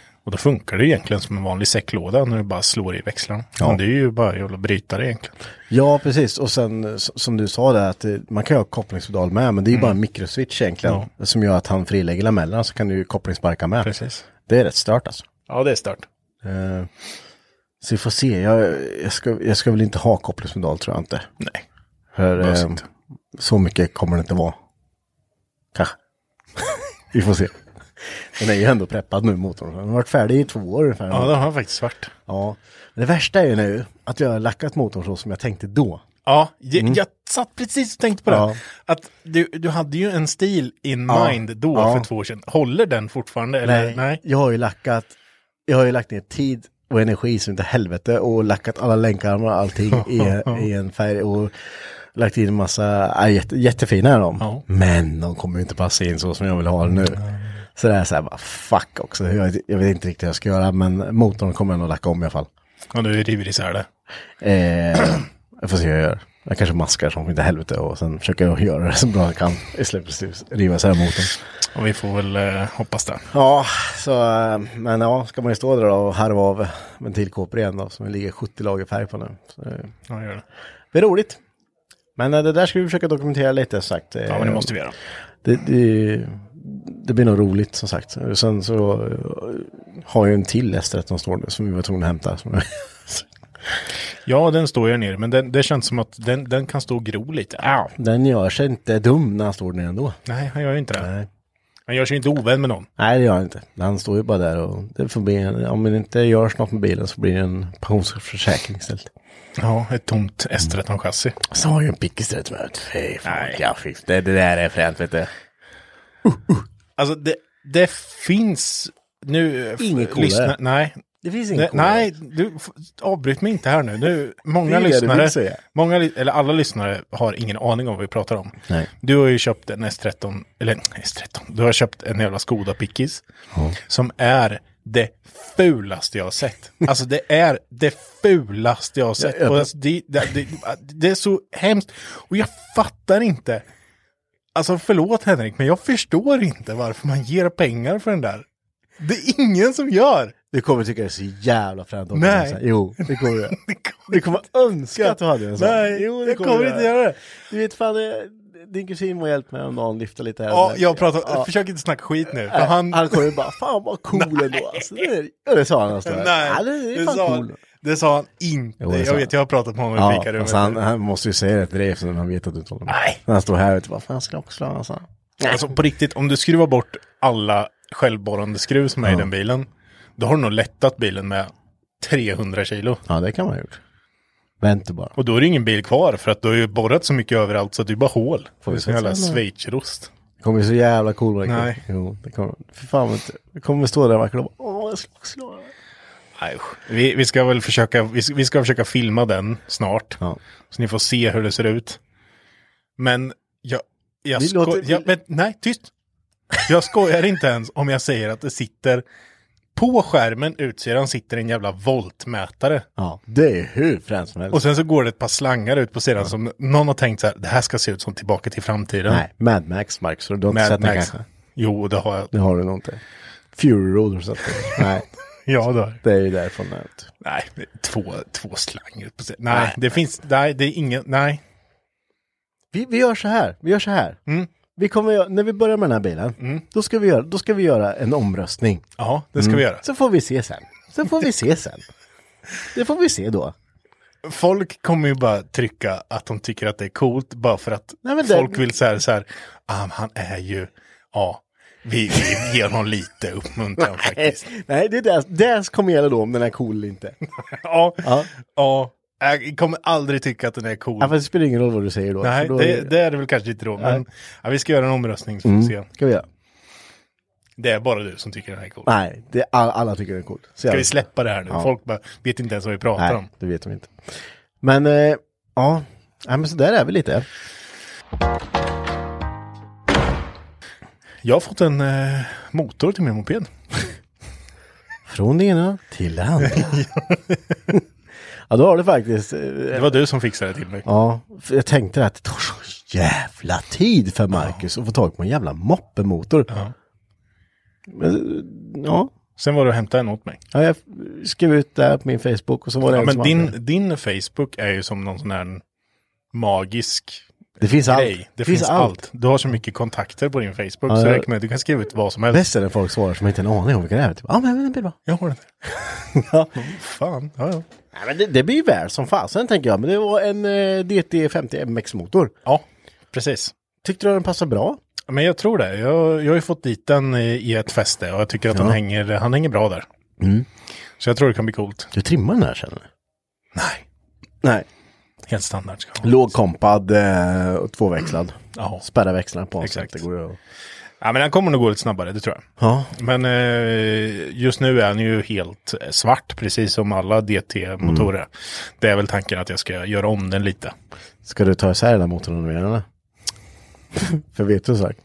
Och då funkar det egentligen som en vanlig säcklåda när du bara slår i växlarna. Men det är ju bara jävla brytare egentligen. Ja, precis. Och sen som du sa där att eh, man kan ju ha kopplingspedal med, men det är ju bara en mikroswitch egentligen. Som gör att han frilägger lamellerna så kan du ju kopplingsbarka med. Precis. Det är rätt stört alltså. Ja, det är stört. Eh, så vi får se. Jag, jag, ska, jag ska väl inte ha kopplingspedal tror jag inte. Nej. För eh, så mycket kommer det inte vara. Kanske. [LAUGHS] vi får se. Den är ju ändå preppad nu motorn. Den har varit färdig i två år ungefär. Ja, det har faktiskt varit. Ja. Men det värsta är ju nu att jag har lackat motorn så som jag tänkte då. Ja, jag, jag satt precis och tänkte på det. Mm. Ja. Att du, du hade ju en stil in Ja. mind då Ja. för två år sedan. Håller den fortfarande? Eller? Nej, Nej. jag har ju lackat, jag har ju lagt ner tid och energi som inte helvete och lackat alla länkarmar och allting i, [LAUGHS] i en färg och lagt in en massa, ja, jätte, jättefina är de. Ja. Men de kommer ju inte passa in så som jag vill ha det nu. Så det är så här bara fuck också, jag, jag vet inte riktigt vad jag ska göra men motorn kommer jag nog lacka om i alla fall. Och du river isär det. Eh, jag får se hur jag gör. Jag kanske maskar som inte helvete och sen försöker jag göra det så bra jag kan för att riva isär motorn. Och vi får väl eh, hoppas det. Ja, så, eh, men ja, ska man ju stå där då och harva av ventilkåpor igen då, som det ligger 70 lager färg på nu. Så det Ja, gör det. blir roligt. Men eh, det där ska vi försöka dokumentera lite sagt. Ja, men det måste vi göra. Det, det, det blir nog roligt som sagt. Sen så eh, har jag en till S13 står som vi var tvungna att hämta. Ja, den står ju nere, men den, det känns som att den, den kan stå och gro lite. Den gör sig inte dum när han står där ändå. Nej, han gör ju inte det. Nej. Han gör sig inte ovän med någon. Nej, det gör han inte. Han står ju bara där och det får bli en, om det inte görs något med bilen så blir det en pensionsförsäkring istället. Ja, ett tomt S13-chassi. Så har ju en pickis rätt med. Fy fan, det, det där är fränt vet du. Alltså, det, det finns... Nu... Ingen coolare. lyssna, Nej, Det finns Nej, ingen nej, du avbryt mig inte här nu. nu många lyssnare, många, eller alla lyssnare har ingen aning om vad vi pratar om. Nej. Du har ju köpt en S13, eller S13, du har köpt en jävla Skoda Pickis. Som är det fulaste jag har sett. Alltså det är det fulaste jag har sett. Och alltså, det, det, det, det är så hemskt. Och jag fattar inte. Alltså förlåt Henrik, men jag förstår inte varför man ger pengar för den där. Det är ingen som gör. Du kommer tycka det är så jävla fränt. Nej. det. Jo, det kommer du. [LAUGHS] Det kommer Du kommer önska att du hade en sån. Nej, jo, jag kommer inte göra det. Du vet fan, det- din kusin var hjälpt mig om dagen lyfta lite här. Ja, jag pratar, Ja. försök inte snacka skit nu. Nej, han, han kommer ju bara, fan vad cool [LAUGHS] ändå. Alltså, det, är, ja, det sa han alltså. nej, ja, det är det, fan sa cool. han, det sa han inte. Jo, sa jag vet, jag har pratat med honom i Ja, fikarummet. alltså han, han måste ju säga det till dig eftersom han vet att du håller med. Nej. När han står här ute, vad fan ska jag också slå? Alltså. Alltså på riktigt, om du skruvar bort alla självborrande skruv som är i den bilen, då har du nog lättat bilen med 300 kilo. Ja, det kan man ha gjort. Vänta bara. Och då är det ingen bil kvar för att du har ju borrat så mycket överallt så att det är bara hål. Får det vi är som jävla schweizerost. Det kommer bli så jävla cool verkligen. Nej. Jo, det kommer. Fy fan inte. Det kommer stå där verkligen och bara, åh jag ska slå. Nej, vi, vi ska väl försöka, vi, ska- vi ska försöka filma den snart. Ja. Så ni får se hur det ser ut. Men jag, jag sko- låter- jag, men, nej, tyst. Jag skojar inte ens om jag säger att det sitter på skärmen utsidan sitter en jävla voltmätare. Ja, det är hur fränt som helst. Och sen så går det ett par slangar ut på sidan som någon har tänkt så här, det här ska se ut som tillbaka till framtiden. Nej, Mad Max Mark, så du har inte Mad sett den Max. kanske? Jo, det har jag. Det har du nog inte. Fury Road har du sett? [LAUGHS] Nej, Ja, jag. det är ju därifrån. inte. Nej, två, två ut sidan. Nej, Nej. det finns, nej, det är ingen, nej. Vi, vi gör så här, vi gör så här. Vi kommer, när vi börjar med den här bilen, då, ska vi göra, då ska vi göra en omröstning. Ja, det ska vi göra. Så får vi se sen. Så får vi se sen. Det får vi se då. Folk kommer ju bara trycka att de tycker att det är coolt bara för att Nej, det- folk vill säga så här, ah, han är ju, ja, vi, vi ger honom lite uppmuntran faktiskt. Nej, det är det, det kommer gälla då om den är cool eller inte. [LAUGHS] Ja, Ja. ja, jag kommer aldrig tycka att den är cool. Ja, fast det spelar ingen roll vad du säger då. Nej, då det, det är det väl kanske inte då, men ja, vi ska göra en omröstning så vi se. Mm, ska vi göra. Det är bara du som tycker den är cool. Nej, det, all, alla tycker den är cool. Så Ska vi släppa det här nu? Ja. Folk bara vet inte ens vad vi pratar Nej, om. det vet de inte. Men, eh, ja. Nej, men så där är vi lite. Jag har fått en eh, motor till min moped. [LAUGHS] Från det ena till det andra. [LAUGHS] ja, då har du faktiskt. eh, Det var du som fixade det till mig. Ja, för jag tänkte att det tar så jävla tid för Marcus att få tag på en jävla moppemotor. Ja. Men, ja. Sen var du och hämtade en åt mig. ja, jag skrev ut det här på min Facebook och så var det Ja, en men som din, hade- din Facebook är ju som någon sån här magisk Det finns allt. grej. Det finns, allt. Du har så mycket kontakter på din Facebook Ja, så räcker med att du kan skriva ut vad som helst. Bäst är när folk svarar som inte har en aning om vilka det är. Typ, ja, men, det blir bra. Jag har den. [LAUGHS] Ja. Fan, ja, ja. Nej, men det, det blir väl som fasen tänker jag. Men det var en eh, DT50 MX-motor. Ja, precis. Tyckte du den passade bra? Men jag tror det. Jag, jag har ju fått dit den i, i ett fäste och jag tycker att Ja. han, hänger, han hänger bra där. Mm. Så jag tror det kan bli coolt. Du trimmar den här känner du? Nej, Nej. Helt standard. Lågkompad eh, och tvåväxlad. Ja. Spärra växlarna på. Exakt. Så att det går att... ja, men den kommer nog gå lite snabbare, det tror jag. Ja. Men eh, just nu är han ju helt svart, precis som alla DT-motorer. Mm. Det är väl tanken att jag ska göra om den lite. Ska du ta isär den där motorn med eller? [LAUGHS] För vet du sak?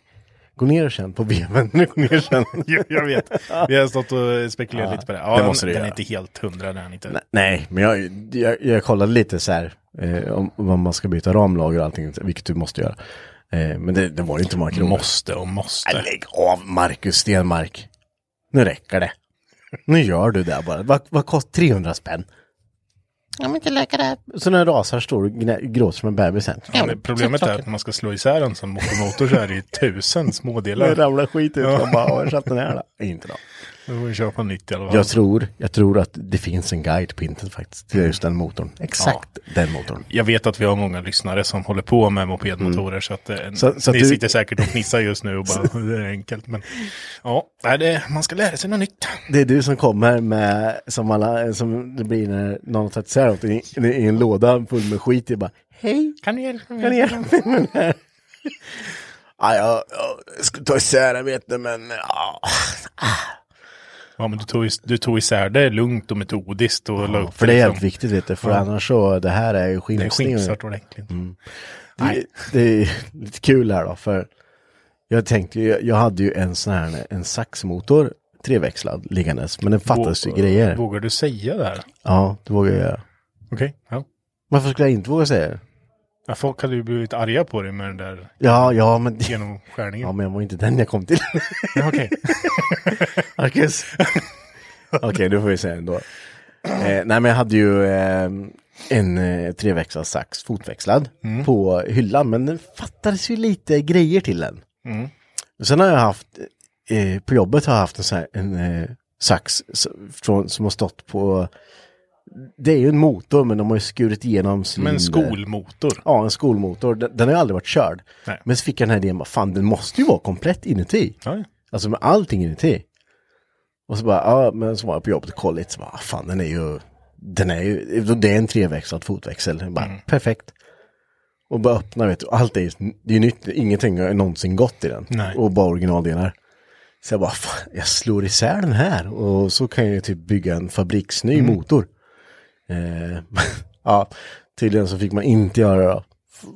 Gå ner och känn på veven. Gå ner och känn. [LAUGHS] jag, jag vet. Vi har stått och spekulerat Ja, lite på det. det Ja, måste den, den är inte helt hundra, den inte. Nej, Nej, men jag, jag, jag kollade lite så här. Eh, om, om man ska byta ramlager och allting. Vilket du måste göra. Eh, men det, det var ju inte många kronor. Måste och måste. Nej, Lägg av Marcus Stenmark. Nu räcker det. Nu gör du det bara. Vad, vad kostar 300 spänn? Ja, men inte läka det. Så när rasar står och gråter som en bebis sen. Ja, men problemet är att när man ska slå isär en sån motormotor så är det ju tusen Det smådelar. ramlar skit ut. Ja. Man bara, har satt den här då? Inte då. Då får vi köpa nytt i alla fall. Jag tror, jag tror att det finns en guide på internet faktiskt. Till just den motorn. Exakt den motorn. Jag vet att vi har många lyssnare som håller på med mopedmotorer så att eh, Mm. Så- så att ni du- sitter säkert och fnissar just nu och bara [LAUGHS] det är enkelt. Men ja, det, man ska lära sig något nytt. Det är du som kommer med, som alla, som det blir när någon isär något i, i en låda full med skit. Jag bara, hej, Kan du hjälpa mig? kan ni hjälpa mig med det här? [LAUGHS] Ja, jag, jag ska ta isär du, men ja. Ja, men du tog, du tog isär det lugnt och metodiskt och la upp För det är liksom. jävligt viktigt vet du, för Ja. annars så, det här är ju Det är skinsat ordentligt. Det, det är lite kul här då, för jag tänkte ju, jag hade ju en sån här, en saxmotor, treväxlad, liggandes, men den fattades ju grejer. Vågar du säga det här? Ja, det vågar jag göra. Okej, ja. Varför skulle jag inte våga säga det? Ja. Folk hade ju blivit arga på dig med den där Ja, ja, men... genomskärningen. Ja, men jag var inte den jag kom till. Okej. [LAUGHS] Marcus. Okej, då får vi säga ändå. Eh, nej, men jag hade ju eh, en eh, treväxlad sax, fotväxlad, på hyllan. Men det fattades ju lite grejer till den. Mm. Sen har jag haft, eh, på jobbet har jag haft en, sån här, en eh, sax s- från, som har stått på, det är ju en motor men de har ju skurit igenom Men en skolmotor. Ja, en skolmotor. Den, den har ju aldrig varit körd. Nej. Men så fick jag den här idén, fan den måste ju vara komplett inuti. Ja. Alltså med allting inuti. Och så bara, ja, men så var jag på jobbet och kollade lite, så bara, "Ah, fan den är ju, den är ju, det är en treväxlad fotväxel. Bara, Mm. Perfekt. Och bara öppna vet du, allt är det är ju nytt, ingenting har någonsin gått i den. Nej. Och bara originaldelar. Så jag bara, fan, jag slår isär den här och så kan jag ju typ bygga en fabriksny Mm. motor. Eh, [LAUGHS] ja, tydligen så fick man inte göra det.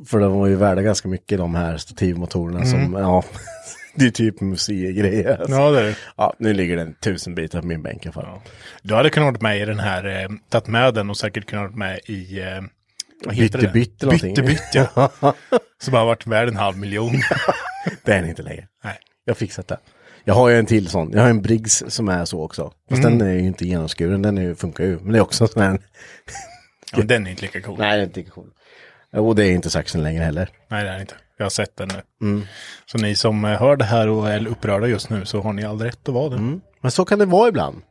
För de var ju värda ganska mycket de här stativmotorerna som, ja, [LAUGHS] det är typ museigrejer. Alltså. Mm. Ja, det är det. Ja, nu ligger den tusen bitar på min bänk i alla fall. Du hade kunnat vara med i den här, eh, tagit med den och säkert kunnat vara med i, eh? Bytte-bytt eller någonting. Bytte-bytt, ja. [LAUGHS] Som har varit värd en halv miljon. Det är den inte längre. Nej. Jag har fixat det. Jag har ju en till sån. Jag har en Briggs som är så också. Fast Mm. den är ju inte genomskuren, den är, funkar ju. Men det är också sån här... Ja, den är inte lika cool. Nej, det är inte lika cool. Och det är inte saxen längre heller. Nej, det är inte. Jag har sett den nu. Mm. Så ni som hör det här och är upprörda just nu så har ni all rätt att vara det. Mm. Men så kan det vara ibland.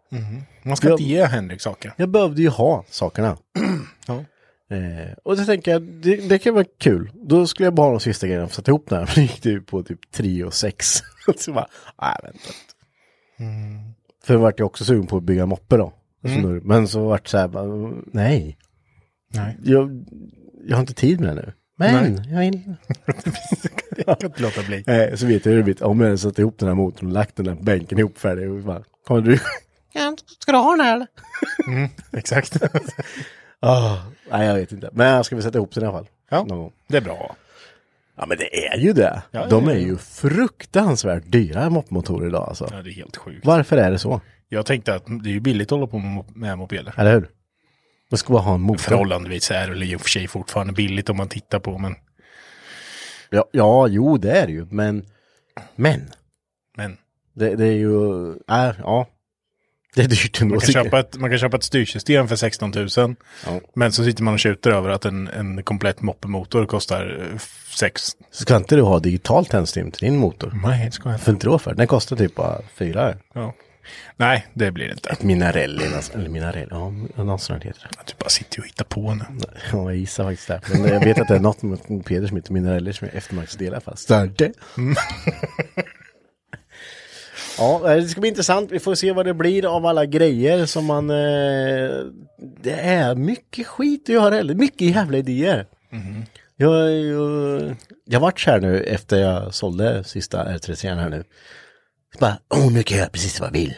Man ska Ja. inte ge Henrik saker. Jag behövde ju ha sakerna. Ja. Eh, och så tänker jag, det, det kan vara kul. Då skulle jag bara ha de sista grejerna för att sätta ihop den här. [LAUGHS] Men det gick det ju på typ 3 och 6. [LAUGHS] så bara, nej vänta. För jag vart jag också sugen på att bygga moppe då. Alltså nu- Men så vart det så här, bara, nej. Nej. Jag, jag har inte tid med det nu. Men, jag vill. [LAUGHS] Jag kan inte låta bli. Eh, så vet jag hur det blir. Om jag hade satt ihop den här motorn och lagt den där bänken ihop färdig. Och bara, kommer du? Ja, ska du ha den här eller? Exakt. Ah, nej, jag vet inte. Men ska vi sätta ihop den i alla fall? Ja. Någon gång. Det är bra. Ja, men det är ju det. Ja, De är ja. ju fruktansvärt dyra moppmotorer idag alltså. Ja, det är helt sjukt. Varför är det så? Jag tänkte att det är ju billigt att hålla på med med mopeder. Eller hur? Man ska bara ha en motor. Förhållandevis är det i och för sig fortfarande billigt om man tittar på, men, Ja, ja, jo det är det ju. Men, men. men Det, det är ju, äh, ja. Det är dyrt ändå. man kan, köpa ett, man kan köpa ett styrsystem för 16 000. Ja. Men så sitter man och tjuter över att en, en komplett moppemotor kostar 6. Ska inte du ha digital tändström till din motor? Nej, det ska jag inte. För inte då för? Den kostar typ bara fyra. Ja. Nej, det blir det inte. Ett Minarelli, alltså. eller Minarelli, ja, något sånt heter det. Du bara sitter och hittar på nu. [LAUGHS] Ja, jag gissar faktiskt det. Men jag vet att det är något med mopeder som heter Minarelli som är eftermarknadsdelar i alla fall. Större. Ja, det ska bli intressant. Vi får se vad det blir av alla grejer som man... Eh, det är mycket skit att göra, eller mycket jävla idéer. Jag, jag, jag vart här nu efter jag sålde sista R33 här nu. Så bara, åh nu kan jag göra precis vad jag vill.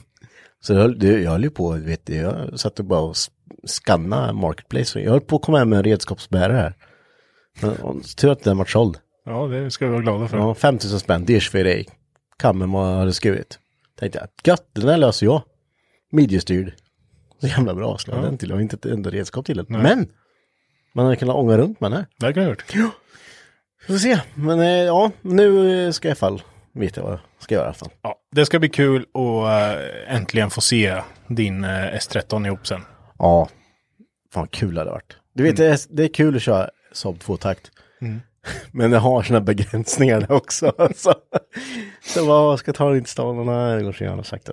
[LAUGHS] Så jag, jag höll ju på, vet du, jag satt och bara och skanna Marketplace. Jag höll på att komma hem med en redskapsbärare. Men, Tur att den vart såld. Ja, det ska vi vara glada för. Ja, 5000 spänn, det är för dig. Kammen man hade skurit. Tänkte jag, gött, den där löser jag. Midjestyrd. Så jävla bra, slå den till. Jag har inte ett enda redskap till den. Men! Man hade kunnat ånga runt med den här. Det kan jag gjort. Vi får se. Men eh, ja, nu eh, ska jag i fall veta vad jag ska göra fall. Ja, det ska bli kul att äh, äntligen få se din äh, S13 ihop sen. Ja, fan vad kul det hade varit. Du vet, det, är, det är kul att köra Saab tvåtakt. [LAUGHS] Men det har sina begränsningar det [LAUGHS] också. Alltså. Så vad ska ta in stan och nej, det går så jävla sakta.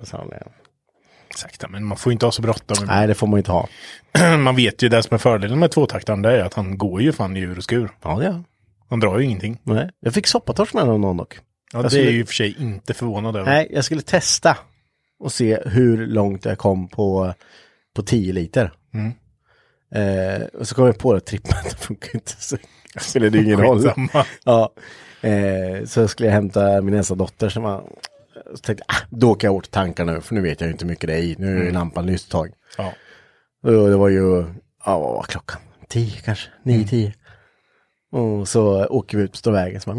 Sakta, men man får inte ha så bråttom. nej, det får man inte ha. [CLEARS THROAT] man vet ju det som är fördelen med tvåtaktaren, det är att han går ju fan i ur och skur. Ja, det är Han drar ju ingenting. Nej, jag fick soppatorsk med någon dock. Ja, Jag det skulle- är ju i och för sig inte förvånad över. Nej, jag skulle testa och se hur långt jag kom på, på 10 liter. Mm. Eh, och så kom jag på att trippen [LAUGHS] det funkar inte. Så [LAUGHS] det spelade ju ingen roll. Ja, eh, så skulle jag hämta min äldsta dotter som var, så tänkte jag, ah, då kan jag åt tankar nu, för nu vet jag inte hur mycket det är i. Nu är ju lampan lyst ett tag. Ja. Och det var ju, ja vad var klockan? Tio kanske? Nio, tio. Och så åker vi ut på stora vägen. Så bara...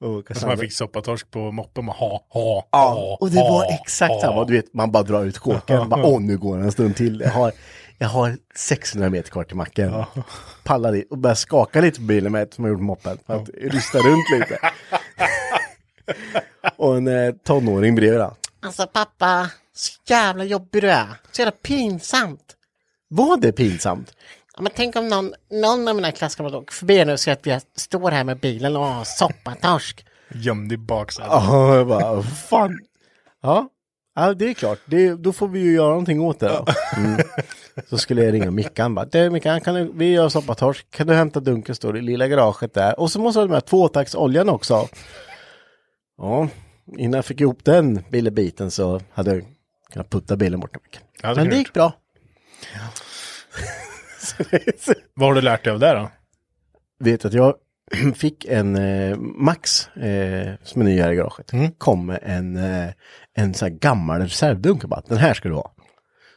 Och Så man fick soppatorsk på moppen och ha, ha, Ja, ha, och det var ha, exakt ha. samma. Du vet, man bara drar ut kåken. [LAUGHS] bara, Åh, nu går det en stund till. Jag har, jag har 600 meter kvar till macken. Pallar dit och börjar skaka lite på bilen med ett som jag gjort moppen. För att rysta runt lite. [LAUGHS] och en eh, tonåring bredvid då. Alltså pappa, så jävla jobbig du är. Så jävla pinsamt. Var det pinsamt? Ja, men tänk om någon, någon av mina klasskamrater åker förbi nu och ser att jag står här med bilen och har soppatorsk. Gömd i baksätet. Ja, jag bara, "Vad fan. Ja, ja det är klart. Det, då får vi ju göra någonting åt det då. Mm. Så skulle jag ringa Mickan bara, du Mickan, kan du, vi gör soppatorsk, kan du hämta dunken, står i lilla garaget där. Och så måste du ha med tvåtaktsoljan också. Ja, innan jag fick ihop den bilbiten så hade jag kunnat putta bilen bort. Ja, det Men det gick bra. [LAUGHS] Vad har du lärt dig av det då? vet att jag [CLEARS THROAT] fick en eh, Max eh, som är ny här i garaget. Mm. Kom med en, eh, en sån här gammal reservdunk och bara, den här ska du ha.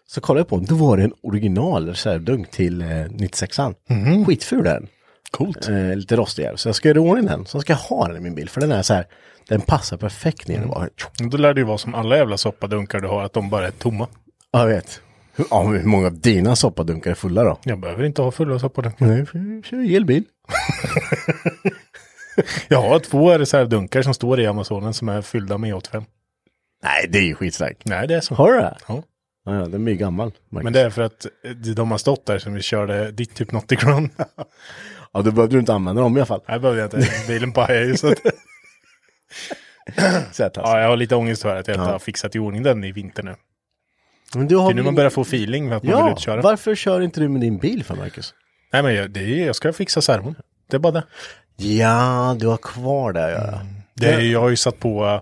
Så kollade jag på den, då var det en original reservdunk till eh, 96an. Mm. Skitful den. Coolt. Eh, lite rostig är. Så jag ska göra i ordning den. Så ska jag ha den i min bil. För den är så här, den passar perfekt ner. Mm. Då lär det ju vara som alla jävla soppadunkar du har, att de bara är tomma. Ja, jag vet. Hur, ja, hur många av dina soppadunkar är fulla då? Jag behöver inte ha fulla soppadunkar. Nej, för jag kör elbil. [LAUGHS] Jag har två reservdunkar som står i Amazonen som är fyllda med E85. Nej, det är ju skitstarkt. Nej, det är så. Har du det? Ja. Ja, ja, den är ju gammal. Marcus. Men det är för att eh, de har stått där som vi körde ditt typ Nautic Run. [LAUGHS] Ja, då behövde du inte använda dem i alla fall. Nej, behövde jag inte. Bilen pajade ju så att... [LAUGHS] Så att, Ja, jag har lite ångest för att jag inte Ja. har fixat i ordning den i vinter nu. Men du Det har är nu man börjar få feeling för att man vill Ja, utköra. varför kör inte du med din bil för Marcus? Nej, men jag, det är, jag ska fixa servon. Det är bara det. Ja, du har kvar det. Ja. det är, jag har ju satt på, eh,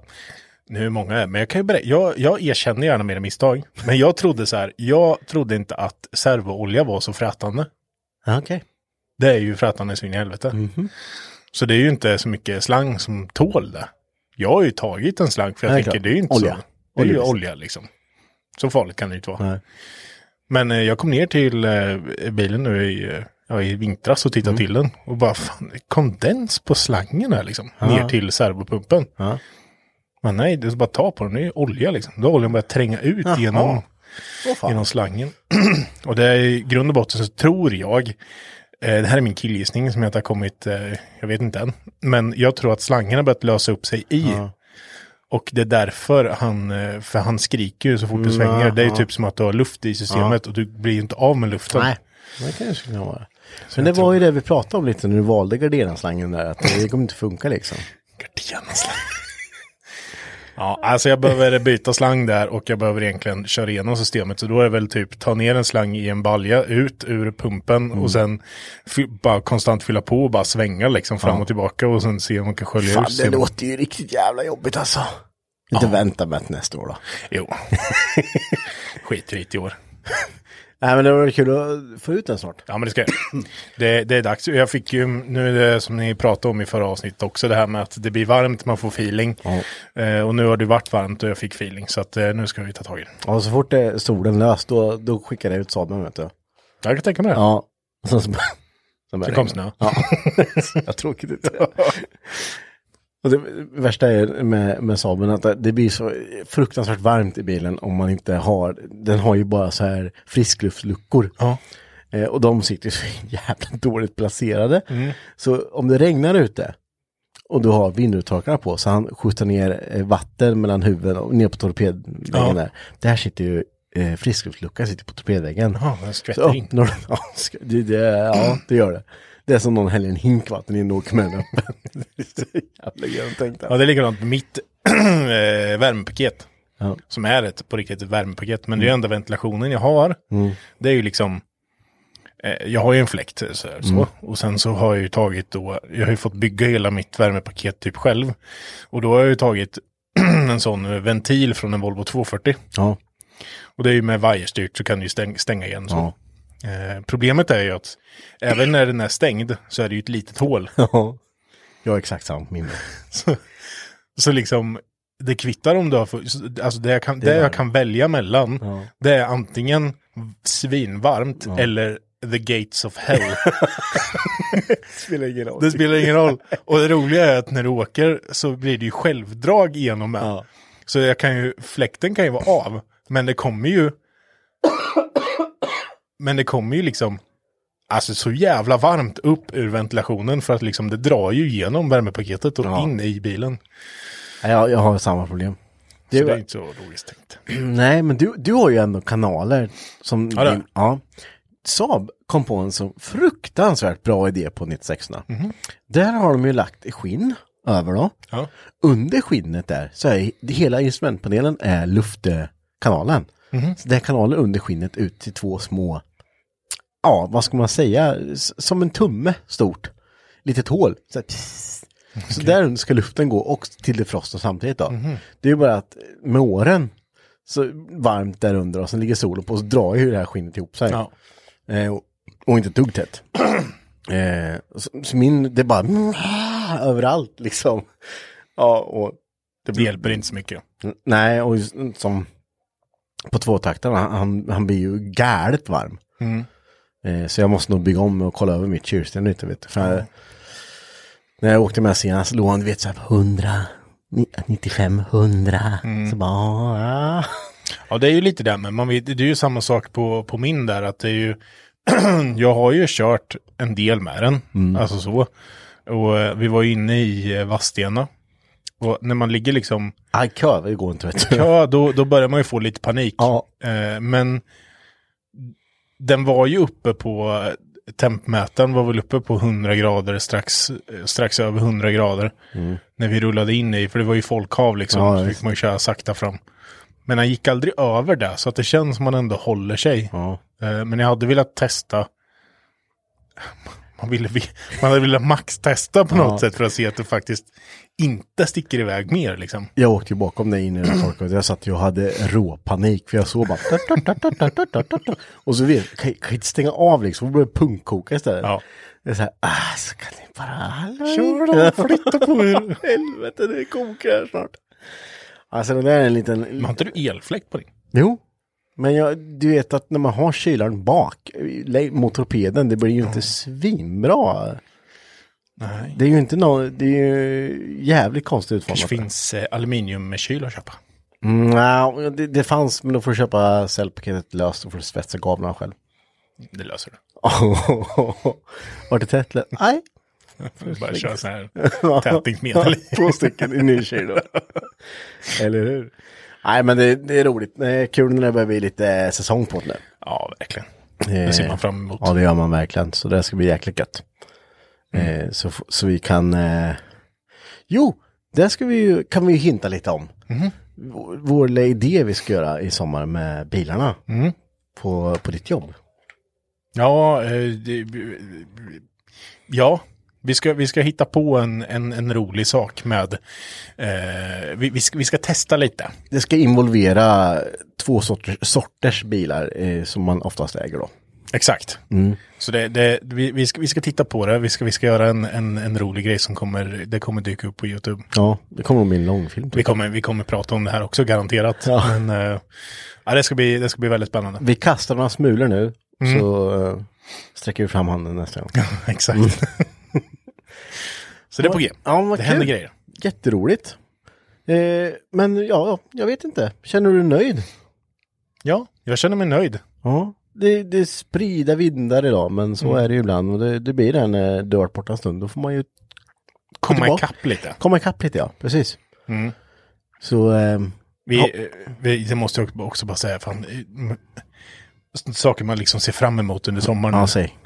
nu hur många är men jag kan ju berätta, jag, jag erkänner gärna mina misstag. Men jag trodde så här, jag trodde inte att servoolja var så frätande. Ja, Okej. Det är ju frätande så in i helvete. Mhm. Så det är ju inte så mycket slang som tål det. Jag har ju tagit en slang för jag Nej, tänker klart. det är ju inte Olja. så. Det är ju Olja, visst. olja liksom. Så farligt kan det inte vara. Nej. Men eh, jag kom ner till eh, bilen nu i, eh, ja, i vintras och Mm. tittade till den. Och bara, fan, kondens på slangen här liksom. Ner till servopumpen. Ja. Men nej, det är bara att ta på den, det är olja liksom. Då har oljan börjat tränga ut Jaha. genom, fan. genom slangen. [CLEARS THROAT] och det är i grund och botten så tror jag, eh, det här är min killgissning som jag inte har kommit, eh, jag vet inte än. Men jag tror att slangen har börjat lösa upp sig i. Och det är därför han, eh, för han skriker ju så fort du svänger. Det är ju typ som att du har luft i systemet och du blir ju inte av med luften. Nej, det kanske kan vara. Men det var ju det vi pratade om lite när du valde garderaslangen där. Att det kommer inte funka liksom. Gardiennaslang. Ja, alltså jag behöver byta slang där och jag behöver egentligen köra igenom systemet. Så då är det väl typ ta ner en slang i en balja ut ur pumpen Mm. och sen bara konstant fylla på och bara svänga liksom fram och tillbaka och sen se om man kan skölja Fan, ur det systemet. låter ju riktigt jävla jobbigt alltså. Inte vänta med till nästa år då. Jo. [LAUGHS] Skit i det i år. Nej men det var kul att få ut den snart. Ja men det ska jag. Det, det är dags. Jag fick ju, nu är det som ni pratade om i förra avsnittet också, det här med att det blir varmt, man får feeling. Eh, och nu har det varit varmt och jag fick feeling. Så att eh, nu ska vi ta tag i det. Och så fort det är solen lös då, då skickar jag ut sabeln vet du. Jag kan tänka mig det. Ja. Så, så, så, Det kom snö. Ja. [LAUGHS] jag tråkigt ut. [LAUGHS] Och det värsta är med, med Saaben att det blir så fruktansvärt varmt i bilen om man inte har, den har ju bara så här friskluftsluckor. Ja. Eh, och de sitter så [LAUGHS] jävla dåligt placerade. Mm. Så om det regnar ute och du har vindrutetorkarna på så han skjuter ner eh, vatten mellan huvuden och ner på torpedväggen Ja. där. Där sitter ju eh, friskluftsluckan sitter på torpedväggen. Ja, den Så skvätter in. ja, [LAUGHS] det, det, ja, det gör det. Det är som någon häller en hink vatten in och åker med den öppen. Ja, det är likadant med mitt [CLEARS THROAT] eh, värmepaket. Ja. Som är ett på riktigt ett värmepaket. Men det är ju enda ventilationen jag har. Det är ju liksom eh, jag har ju en fläkt så, här, så. och sen så har jag ju tagit då, jag har ju fått bygga hela mitt värmepaket typ själv. Och då har jag ju tagit [CLEARS THROAT] en sån ventil från en Volvo 240. Ja. Och det är ju med vajerstyrt så kan du ju stäng, stänga igen så. Eh, problemet är ju att även när den är stängd så är det ju ett litet hål. [LAUGHS] ja. Jag har exakt samma på min. [LAUGHS] Så, så liksom, det kvittar om du har, alltså det jag kan, det är jag kan välja mellan, Ja. det är antingen svinvarmt eller the gates of hell. [LAUGHS] spelar ingen roll. det spelar ingen roll. Och det roliga är att när du åker så blir det ju självdrag igenom med. Ja. Så jag kan ju, fläkten kan ju vara av, men det kommer ju, men det kommer ju liksom, alltså så jävla varmt upp ur ventilationen för att liksom det drar ju igenom värmepaketet och Ja. in i bilen. Nej, Jag, har samma problem. Det Så är, det är inte så logiskt tänkt. [CLEARS THROAT] Nej, men du, du har ju ändå kanaler som... Ja, din, ja. Saab kom på en så fruktansvärt bra idé på 96 Där har de ju lagt skinn över då. Ja. Under skinnet där så är hela instrumentpanelen är luftkanalen. Så det är kanalen under skinnet ut till två små, ja vad ska man säga, som en tumme stort. Litet hål. Så här. Så där under ska luften gå och till defrosten samtidigt då. Det är bara att med åren så varmt där under och sen ligger solen på så drar ju det här skinnet ihop sig. Ja. Eh, och, och inte ett dugg tätt. [CLEARS THROAT] eh, så, så min, det är bara [LAUGHS] överallt liksom. Ja, och Det hjälper inte så mycket. Nej, och just som på tvåtaktarna, han, han blir ju galet varm. Eh, så jag måste nog bygga om och kolla över mitt kylsystem lite. Vet du. För jag, när jag åkte med senast låg han, vet, så här på 100, ni- 95, 100. Så bara, ja. Ja, det är ju lite det, men man vet, det är ju samma sak på, på min där, att det är ju, [CLEARS THROAT] jag har ju kört en del med den, alltså så. Och eh, vi var inne i eh, Vadstena. Och när man ligger liksom Aj, kö, det går inte vet du. Ja, då, då börjar man ju få lite panik. Ja. Eh, men den var ju uppe på, tempmätaren var väl uppe på 100 grader, strax, strax över 100 grader. När vi rullade in i, för det var ju folkhav liksom, Ja, så fick man ju köra sakta fram. Men han gick aldrig över det, så att det känns som man ändå håller sig. Ja. Eh, men jag hade velat testa, man, ville, vi- man hade velat max-testa på något Ja. sätt för att se att det faktiskt inte sticker iväg mer liksom. Jag åkte ju bakom dig in i det torket. Jag satt ju och hade råpanik för jag såg bara... Och så vet kan kan inte stänga av liksom, det börjar punkkoka istället. Ja. Det är så här, ah, så kan ni bara... Kör då, flytta på er. [LAUGHS] Helvete, det kokar snart. Alltså det där är en liten... Men har inte du elfläkt på din? Jo. Men jag, du vet att när man har kylaren bak mot torpeden, det blir ju inte svinbra. Nej. Det är ju inte någon, det är ju jävligt konstigt kanske utformat. finns eh, aluminiumkyl att köpa. Mm, nej, det, det fanns, men då får du köpa cellpaketet löst och får du svetsa gavlarna själv. Det löser du. Var det tätt? Nej. Bara köra så här tätningsmedel. [LAUGHS] Två stycken i ny kyl. [LAUGHS] Eller hur? Nej, men det, det är roligt. Kul när det börjar bli lite säsong på det nu. Ja, verkligen. Det ser man fram emot. Ja, det gör man verkligen. Så det ska bli jäkligt gött. Eh, så, så vi kan... Eh... Jo, det ska vi ju, kan vi ju hinta lite om. Vår, vår lilla idé vi ska göra i sommar med bilarna. På, på ditt jobb. Ja, eh, det, ja. Vi ska, vi ska hitta på en, en, en rolig sak med, eh, vi, vi, ska, vi ska testa lite. Det ska involvera två sorters, sorters bilar eh, som man oftast äger då. Exakt. Så det, det, vi, vi, ska, vi ska titta på det, vi ska, vi ska göra en, en, en rolig grej som kommer, det kommer dyka upp på YouTube. Ja, det kommer nog bli en långfilm. Vi kommer, vi kommer prata om det här också garanterat. Ja. Men eh, ja, det, ska bli, det ska bli väldigt spännande. Vi kastar några smulor nu, så eh, sträcker vi fram handen nästa gång. [LAUGHS] Exakt. [LAUGHS] Så det är på G. Ja, det kul. händer grejer. Jätteroligt. Eh, men ja, jag vet inte. Känner du dig nöjd? Ja, jag känner mig nöjd. Ja. Det, det sprider vindar idag, men så är det ju ibland. Och det, det blir det när har varit borta en stund. Då får man ju Komma ikapp lite. komma ikapp lite, ja. Precis. Mm. Så, eh, Vi, Ja. eh, vi, det måste jag också bara säga, fan, eh, saker man liksom ser fram emot under sommaren. ja, säg.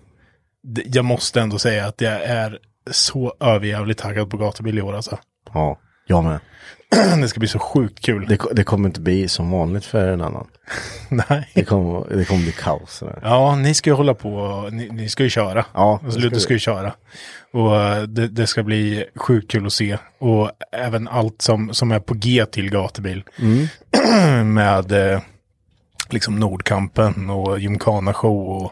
Jag måste ändå säga att jag är så överjävligt taggad på gatubil i år alltså. Ja, jag med. [CLEARS THROAT] Det ska bli så sjukt kul. Det, det kommer inte bli som vanligt för en annan. [LAUGHS] Nej. Det kommer, det kommer bli kaos. Där. Ja, ni ska ju hålla på, ni, ni ska ju köra. Ja, alltså, Ludde ska ju köra. Och eh, det, det ska bli sjukt kul att se. Och även allt som, som är på G till gatubil. Mm. [CLEARS THROAT] Med eh, liksom Nordkampen och Gymkhana show och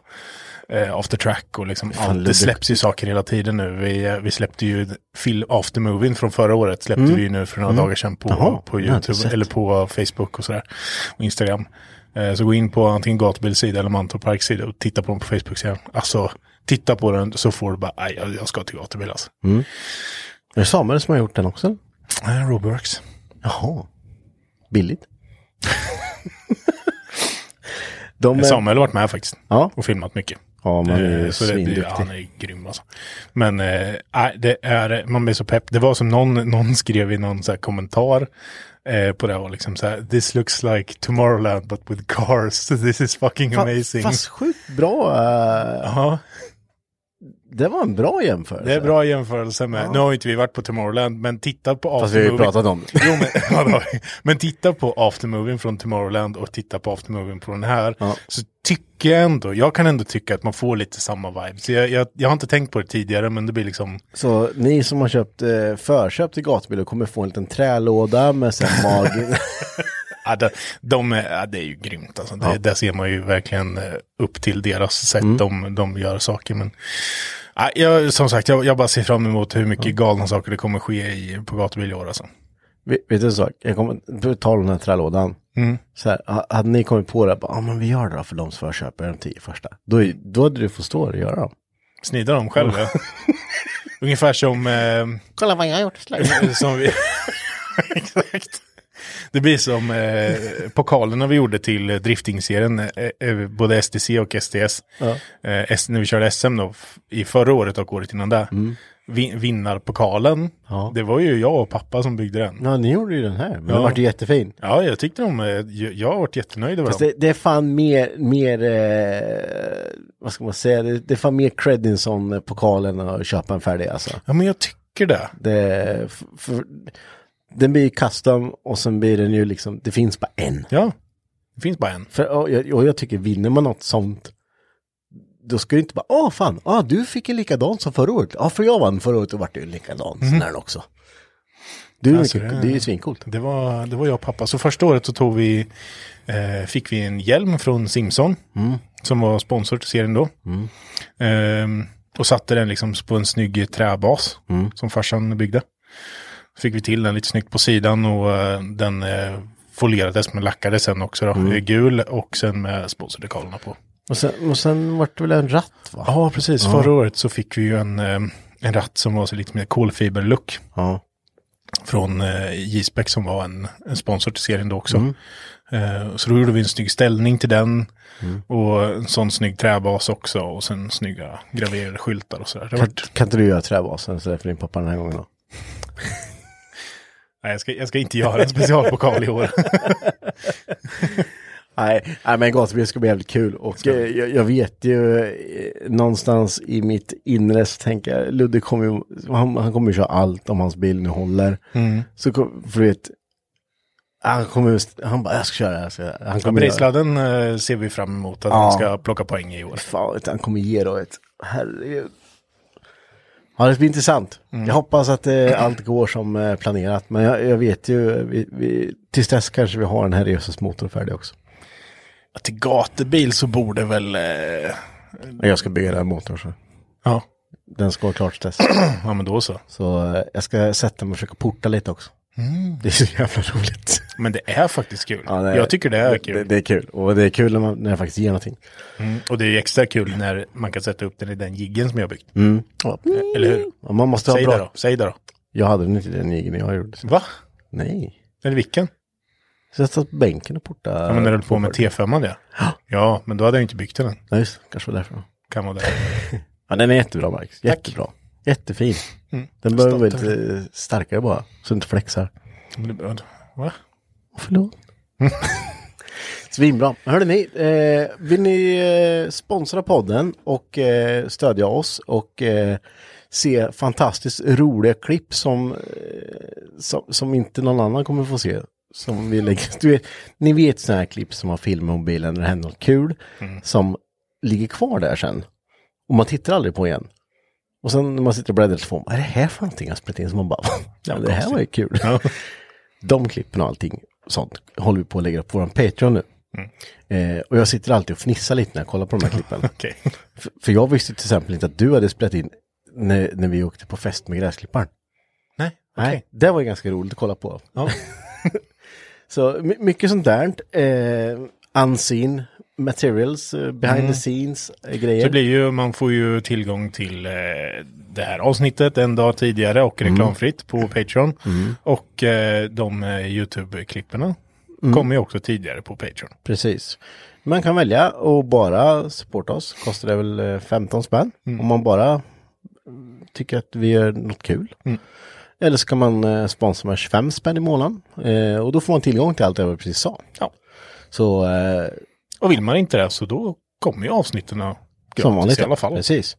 eh, After Track och liksom Fan, allt. Det släpps ju saker hela tiden nu. Vi, eh, vi släppte ju film Aftermovien från förra året. Släppte vi ju nu för några dagar sedan på, Mm. Jaha, på YouTube eller på Facebook och sådär. Och Instagram. Eh, Så gå in på antingen Gatubil sida eller Mantorp Parks sida och titta på den på Facebook-sidan. Alltså, titta på den så får du bara, nej, jag jag ska till Gatubil alltså. Är det Samuel som har gjort den också? Eh, Robworks. Jaha. Billigt. [LAUGHS] De är, Samuel har varit med faktiskt. Ja. Och filmat mycket. Ja, man är Eh, svinduktig. han är grym alltså. Men eh, det är, man blir så pepp. Det var som någon, någon skrev i någon så här kommentar eh, på det och liksom så här, this looks like Tomorrowland but with cars. [LAUGHS] This is fucking Fa- amazing. Fast sjukt bra. eh, Ja, det var en bra jämförelse. Det är bra jämförelse med, nu har inte vi varit på Tomorrowland, men titta på Fast vi har ju pratat om det. Jo, men, [LAUGHS] ja, men titta på aftermovien från Tomorrowland och titta på aftermovien på den här. Ja. Så tycker jag ändå, jag kan ändå tycka att man får lite samma vibe. Så jag, jag, jag har inte tänkt på det tidigare, men det blir liksom, Så ni som har köpt eh, förköp till gatubilar kommer få en liten trälåda med sen mag... [LAUGHS] ja, de, de är, ja, det är ju grymt alltså. Det, Där ser man ju verkligen eh, upp till deras sätt de, de gör saker. Men ja, jag, som sagt, jag, jag bara ser fram emot hur mycket galna saker det kommer ske i, på gatubil i år alltså. Vet vet du en sak? Jag kommer på tal om den här trälådan. Mm. Så här, ha- hade ni kommit på det, ja ah, men vi gör det då för de som förköper de tio första. Då, är- då hade du fått stå och göra dem. Snida dem själv. ja. [LAUGHS] Ungefär som... Eh, Kolla vad jag har gjort. som vi... [LAUGHS] [LAUGHS] Exakt. Det blir som eh, pokalerna vi gjorde till eh, driftingserien, eh, eh, både STC och STS. Ja. Eh, S- när vi körde SM då, i förra året och året innan det. Vi, vinnarpokalen, Mm. Ja. det var ju jag och pappa som byggde den. Ja, ni gjorde ju den här, men Ja. den vart ju jättefin. Ja, jag tyckte de, eh, jag jag har varit jättenöjd över Fast dem. det, det är fan mer, mer eh, vad ska man säga, det, det är fan mer Credinson-pokalen att köpa en färdig alltså. Ja, men jag tycker det. Det, f- för, den blir custom och sen blir den ju liksom, det finns bara en. Ja, det finns bara en. För, och, jag, och jag tycker, vinner man något sånt, då ska det inte bara, åh fan, ah, du fick en likadan som förra året. Ja, för jag vann förra året och vart ju en likadan, sån här också. Det är, ju Alltså, det- det är ju svincoolt. Det var, det var jag och pappa. Så första året så tog vi, eh, fick vi en hjälm från Simson. Som var sponsor till serien då. Ehm, och satte den liksom på en snygg träbas. Som farsan byggde. Fick vi till den lite snyggt på sidan och eh, den eh, folierades men lackades sen också då. Gul och sen med sponsordekalerna på. Och sen, och sen vart det väl en ratt va? Ja, precis. Förra året så fick vi ju en, eh, en ratt som var så lite mer kolfiberlook. Ja. från eh, J-Spec som var en, en sponsor till serien då också. Eh, så då gjorde vi en snygg ställning till den och en sån snygg träbas också och sen snygga graverade skyltar och sådär. Kan, kan inte du göra träbasen istället för din pappa den här gången då? [LAUGHS] nej, jag, ska, jag ska inte göra en specialpokal i år. [LAUGHS] Nej, nej men gatubil ska bli jävligt kul och eh, jag, jag vet ju eh, någonstans i mitt inre så tänker jag, Ludde kommer ju, han, han kommer ju köra allt om hans bil nu håller. Så kom, för du vet, han kommer han bara, jag ska köra det här. Så han kommer göra, Brejsladden eh, ser vi fram emot att Ja. han ska plocka poäng i år. fan, han kommer ge då ett, herregud. Ja, det blir intressant. Jag hoppas att eh, allt går som eh, planerat, men jag, jag vet ju, vi, vi, tills dess kanske vi har den här Resus motor färdig också. Ja, Till gatubil så borde väl... Eh, Jag ska bygga den motorn så. ja. Den ska vara klart dess. [CLEARS THROAT] ja, men då så. Så eh, jag ska sätta mig och försöka porta lite också. Det är så jävla roligt. Men det är faktiskt kul. Ja, det- jag tycker det är kul. Det, det är kul. Och det är kul när, man, när jag faktiskt ger någonting. Mm. Och det är extra kul när man kan sätta upp den i den jiggen som jag har byggt. Mm. Ja. Eller hur? Och man måste ha Säg bra. det då. Säg det då. Jag hade den inte den egen jag gjorde. Va? Nej. Eller vilken? Så jag satt på bänken och porta. Ja, men när du höll på med T5 det. Ja, men då hade jag inte byggt den än. Ja, just. Kanske var därför. Kan vara [LAUGHS] det. Ja, den är jättebra Marcus. Jättebra. Jättefin. Mm. Den behöver vara lite starkare bara. Så den inte flexar. Va? Åh, Förlåt. [LAUGHS] Svinbra. Hörde ni, eh, vill ni eh, sponsra podden och eh, stödja oss och eh, se fantastiskt roliga klipp som, eh, som, som inte någon annan kommer få se. Som vi lägger, vet, ni vet sådana här klipp som har film med mobilen när det händer något kul som ligger kvar där sen. Och man tittar aldrig på igen. Och sen när man sitter och bläddrar i telefonen, vad är det här för någonting jag spelat in? Så man bara, [LAUGHS] ja, det här var ju kul. Ja. [LAUGHS] De klippen och allting sånt håller vi på att lägga upp på vår Patreon nu. Eh, och jag sitter alltid och fnissar lite när jag kollar på de här [LAUGHS] klippen. Okej. för, för jag visste till exempel inte att du hade spelat in när, när vi åkte på fest med gräsklipparen. Nej, okej. Nej, det var ju ganska roligt att kolla på. Ja. Så my- mycket sånt där. Eh, unseen materials, eh, behind the scenes eh, Så grejer. det blir ju, man får ju tillgång till eh, det här avsnittet en dag tidigare och reklamfritt på Patreon. Och eh, de eh, YouTube-klipperna kommer ju också tidigare på Patreon. Precis. Man kan välja att bara supporta oss. Kostar det väl eh, 15 spänn. Om man bara mm, tycker att vi gör något kul. Eller så kan man eh, sponsra med 25 spänn i månaden. Eh, och då får man tillgång till allt det jag precis sa. Ja. Så eh, Och vill man inte det så då kommer ju avsnitten gratis som vanligt. i alla fall. Precis.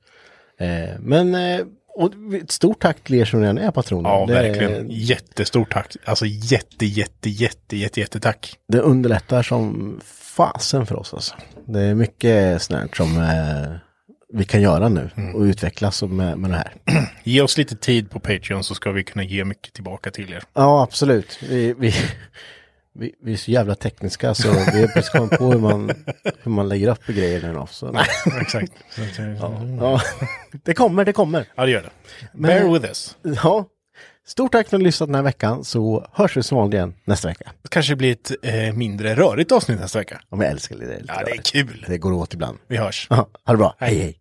Eh, men eh, och ett stort tack till er som redan är patroner. Ja, det, verkligen. Jättestort tack. Alltså jätte, jätte, jätte, jätte, jätte tack. det underlättar som fasen för oss alltså. Det är mycket snart som eh, vi kan göra nu och utvecklas med, med det här. [CLEARS THROAT] Ge oss lite tid på Patreon så ska vi kunna ge mycket tillbaka till er. Ja, absolut. Vi, vi, vi, vi är så jävla tekniska så vi har precis kommit på hur man, hur man lägger upp grejer nu. då, Så. [LAUGHS] Exakt. Eh, Ja, det kommer, det kommer. Ja, det gör det. Men- Bear with us. Ja. Stort tack för att ni lyssnat den här veckan så hörs vi som vanligt igen nästa vecka. Det kanske blir ett eh, mindre rörigt avsnitt nästa vecka. Om jag älskar det. lite Ja, det är rörigt. kul. Det går åt ibland. Vi hörs. Ja, ha det bra. Hej. hej. hej.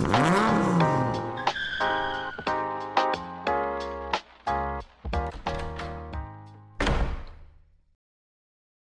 Mm-hmm.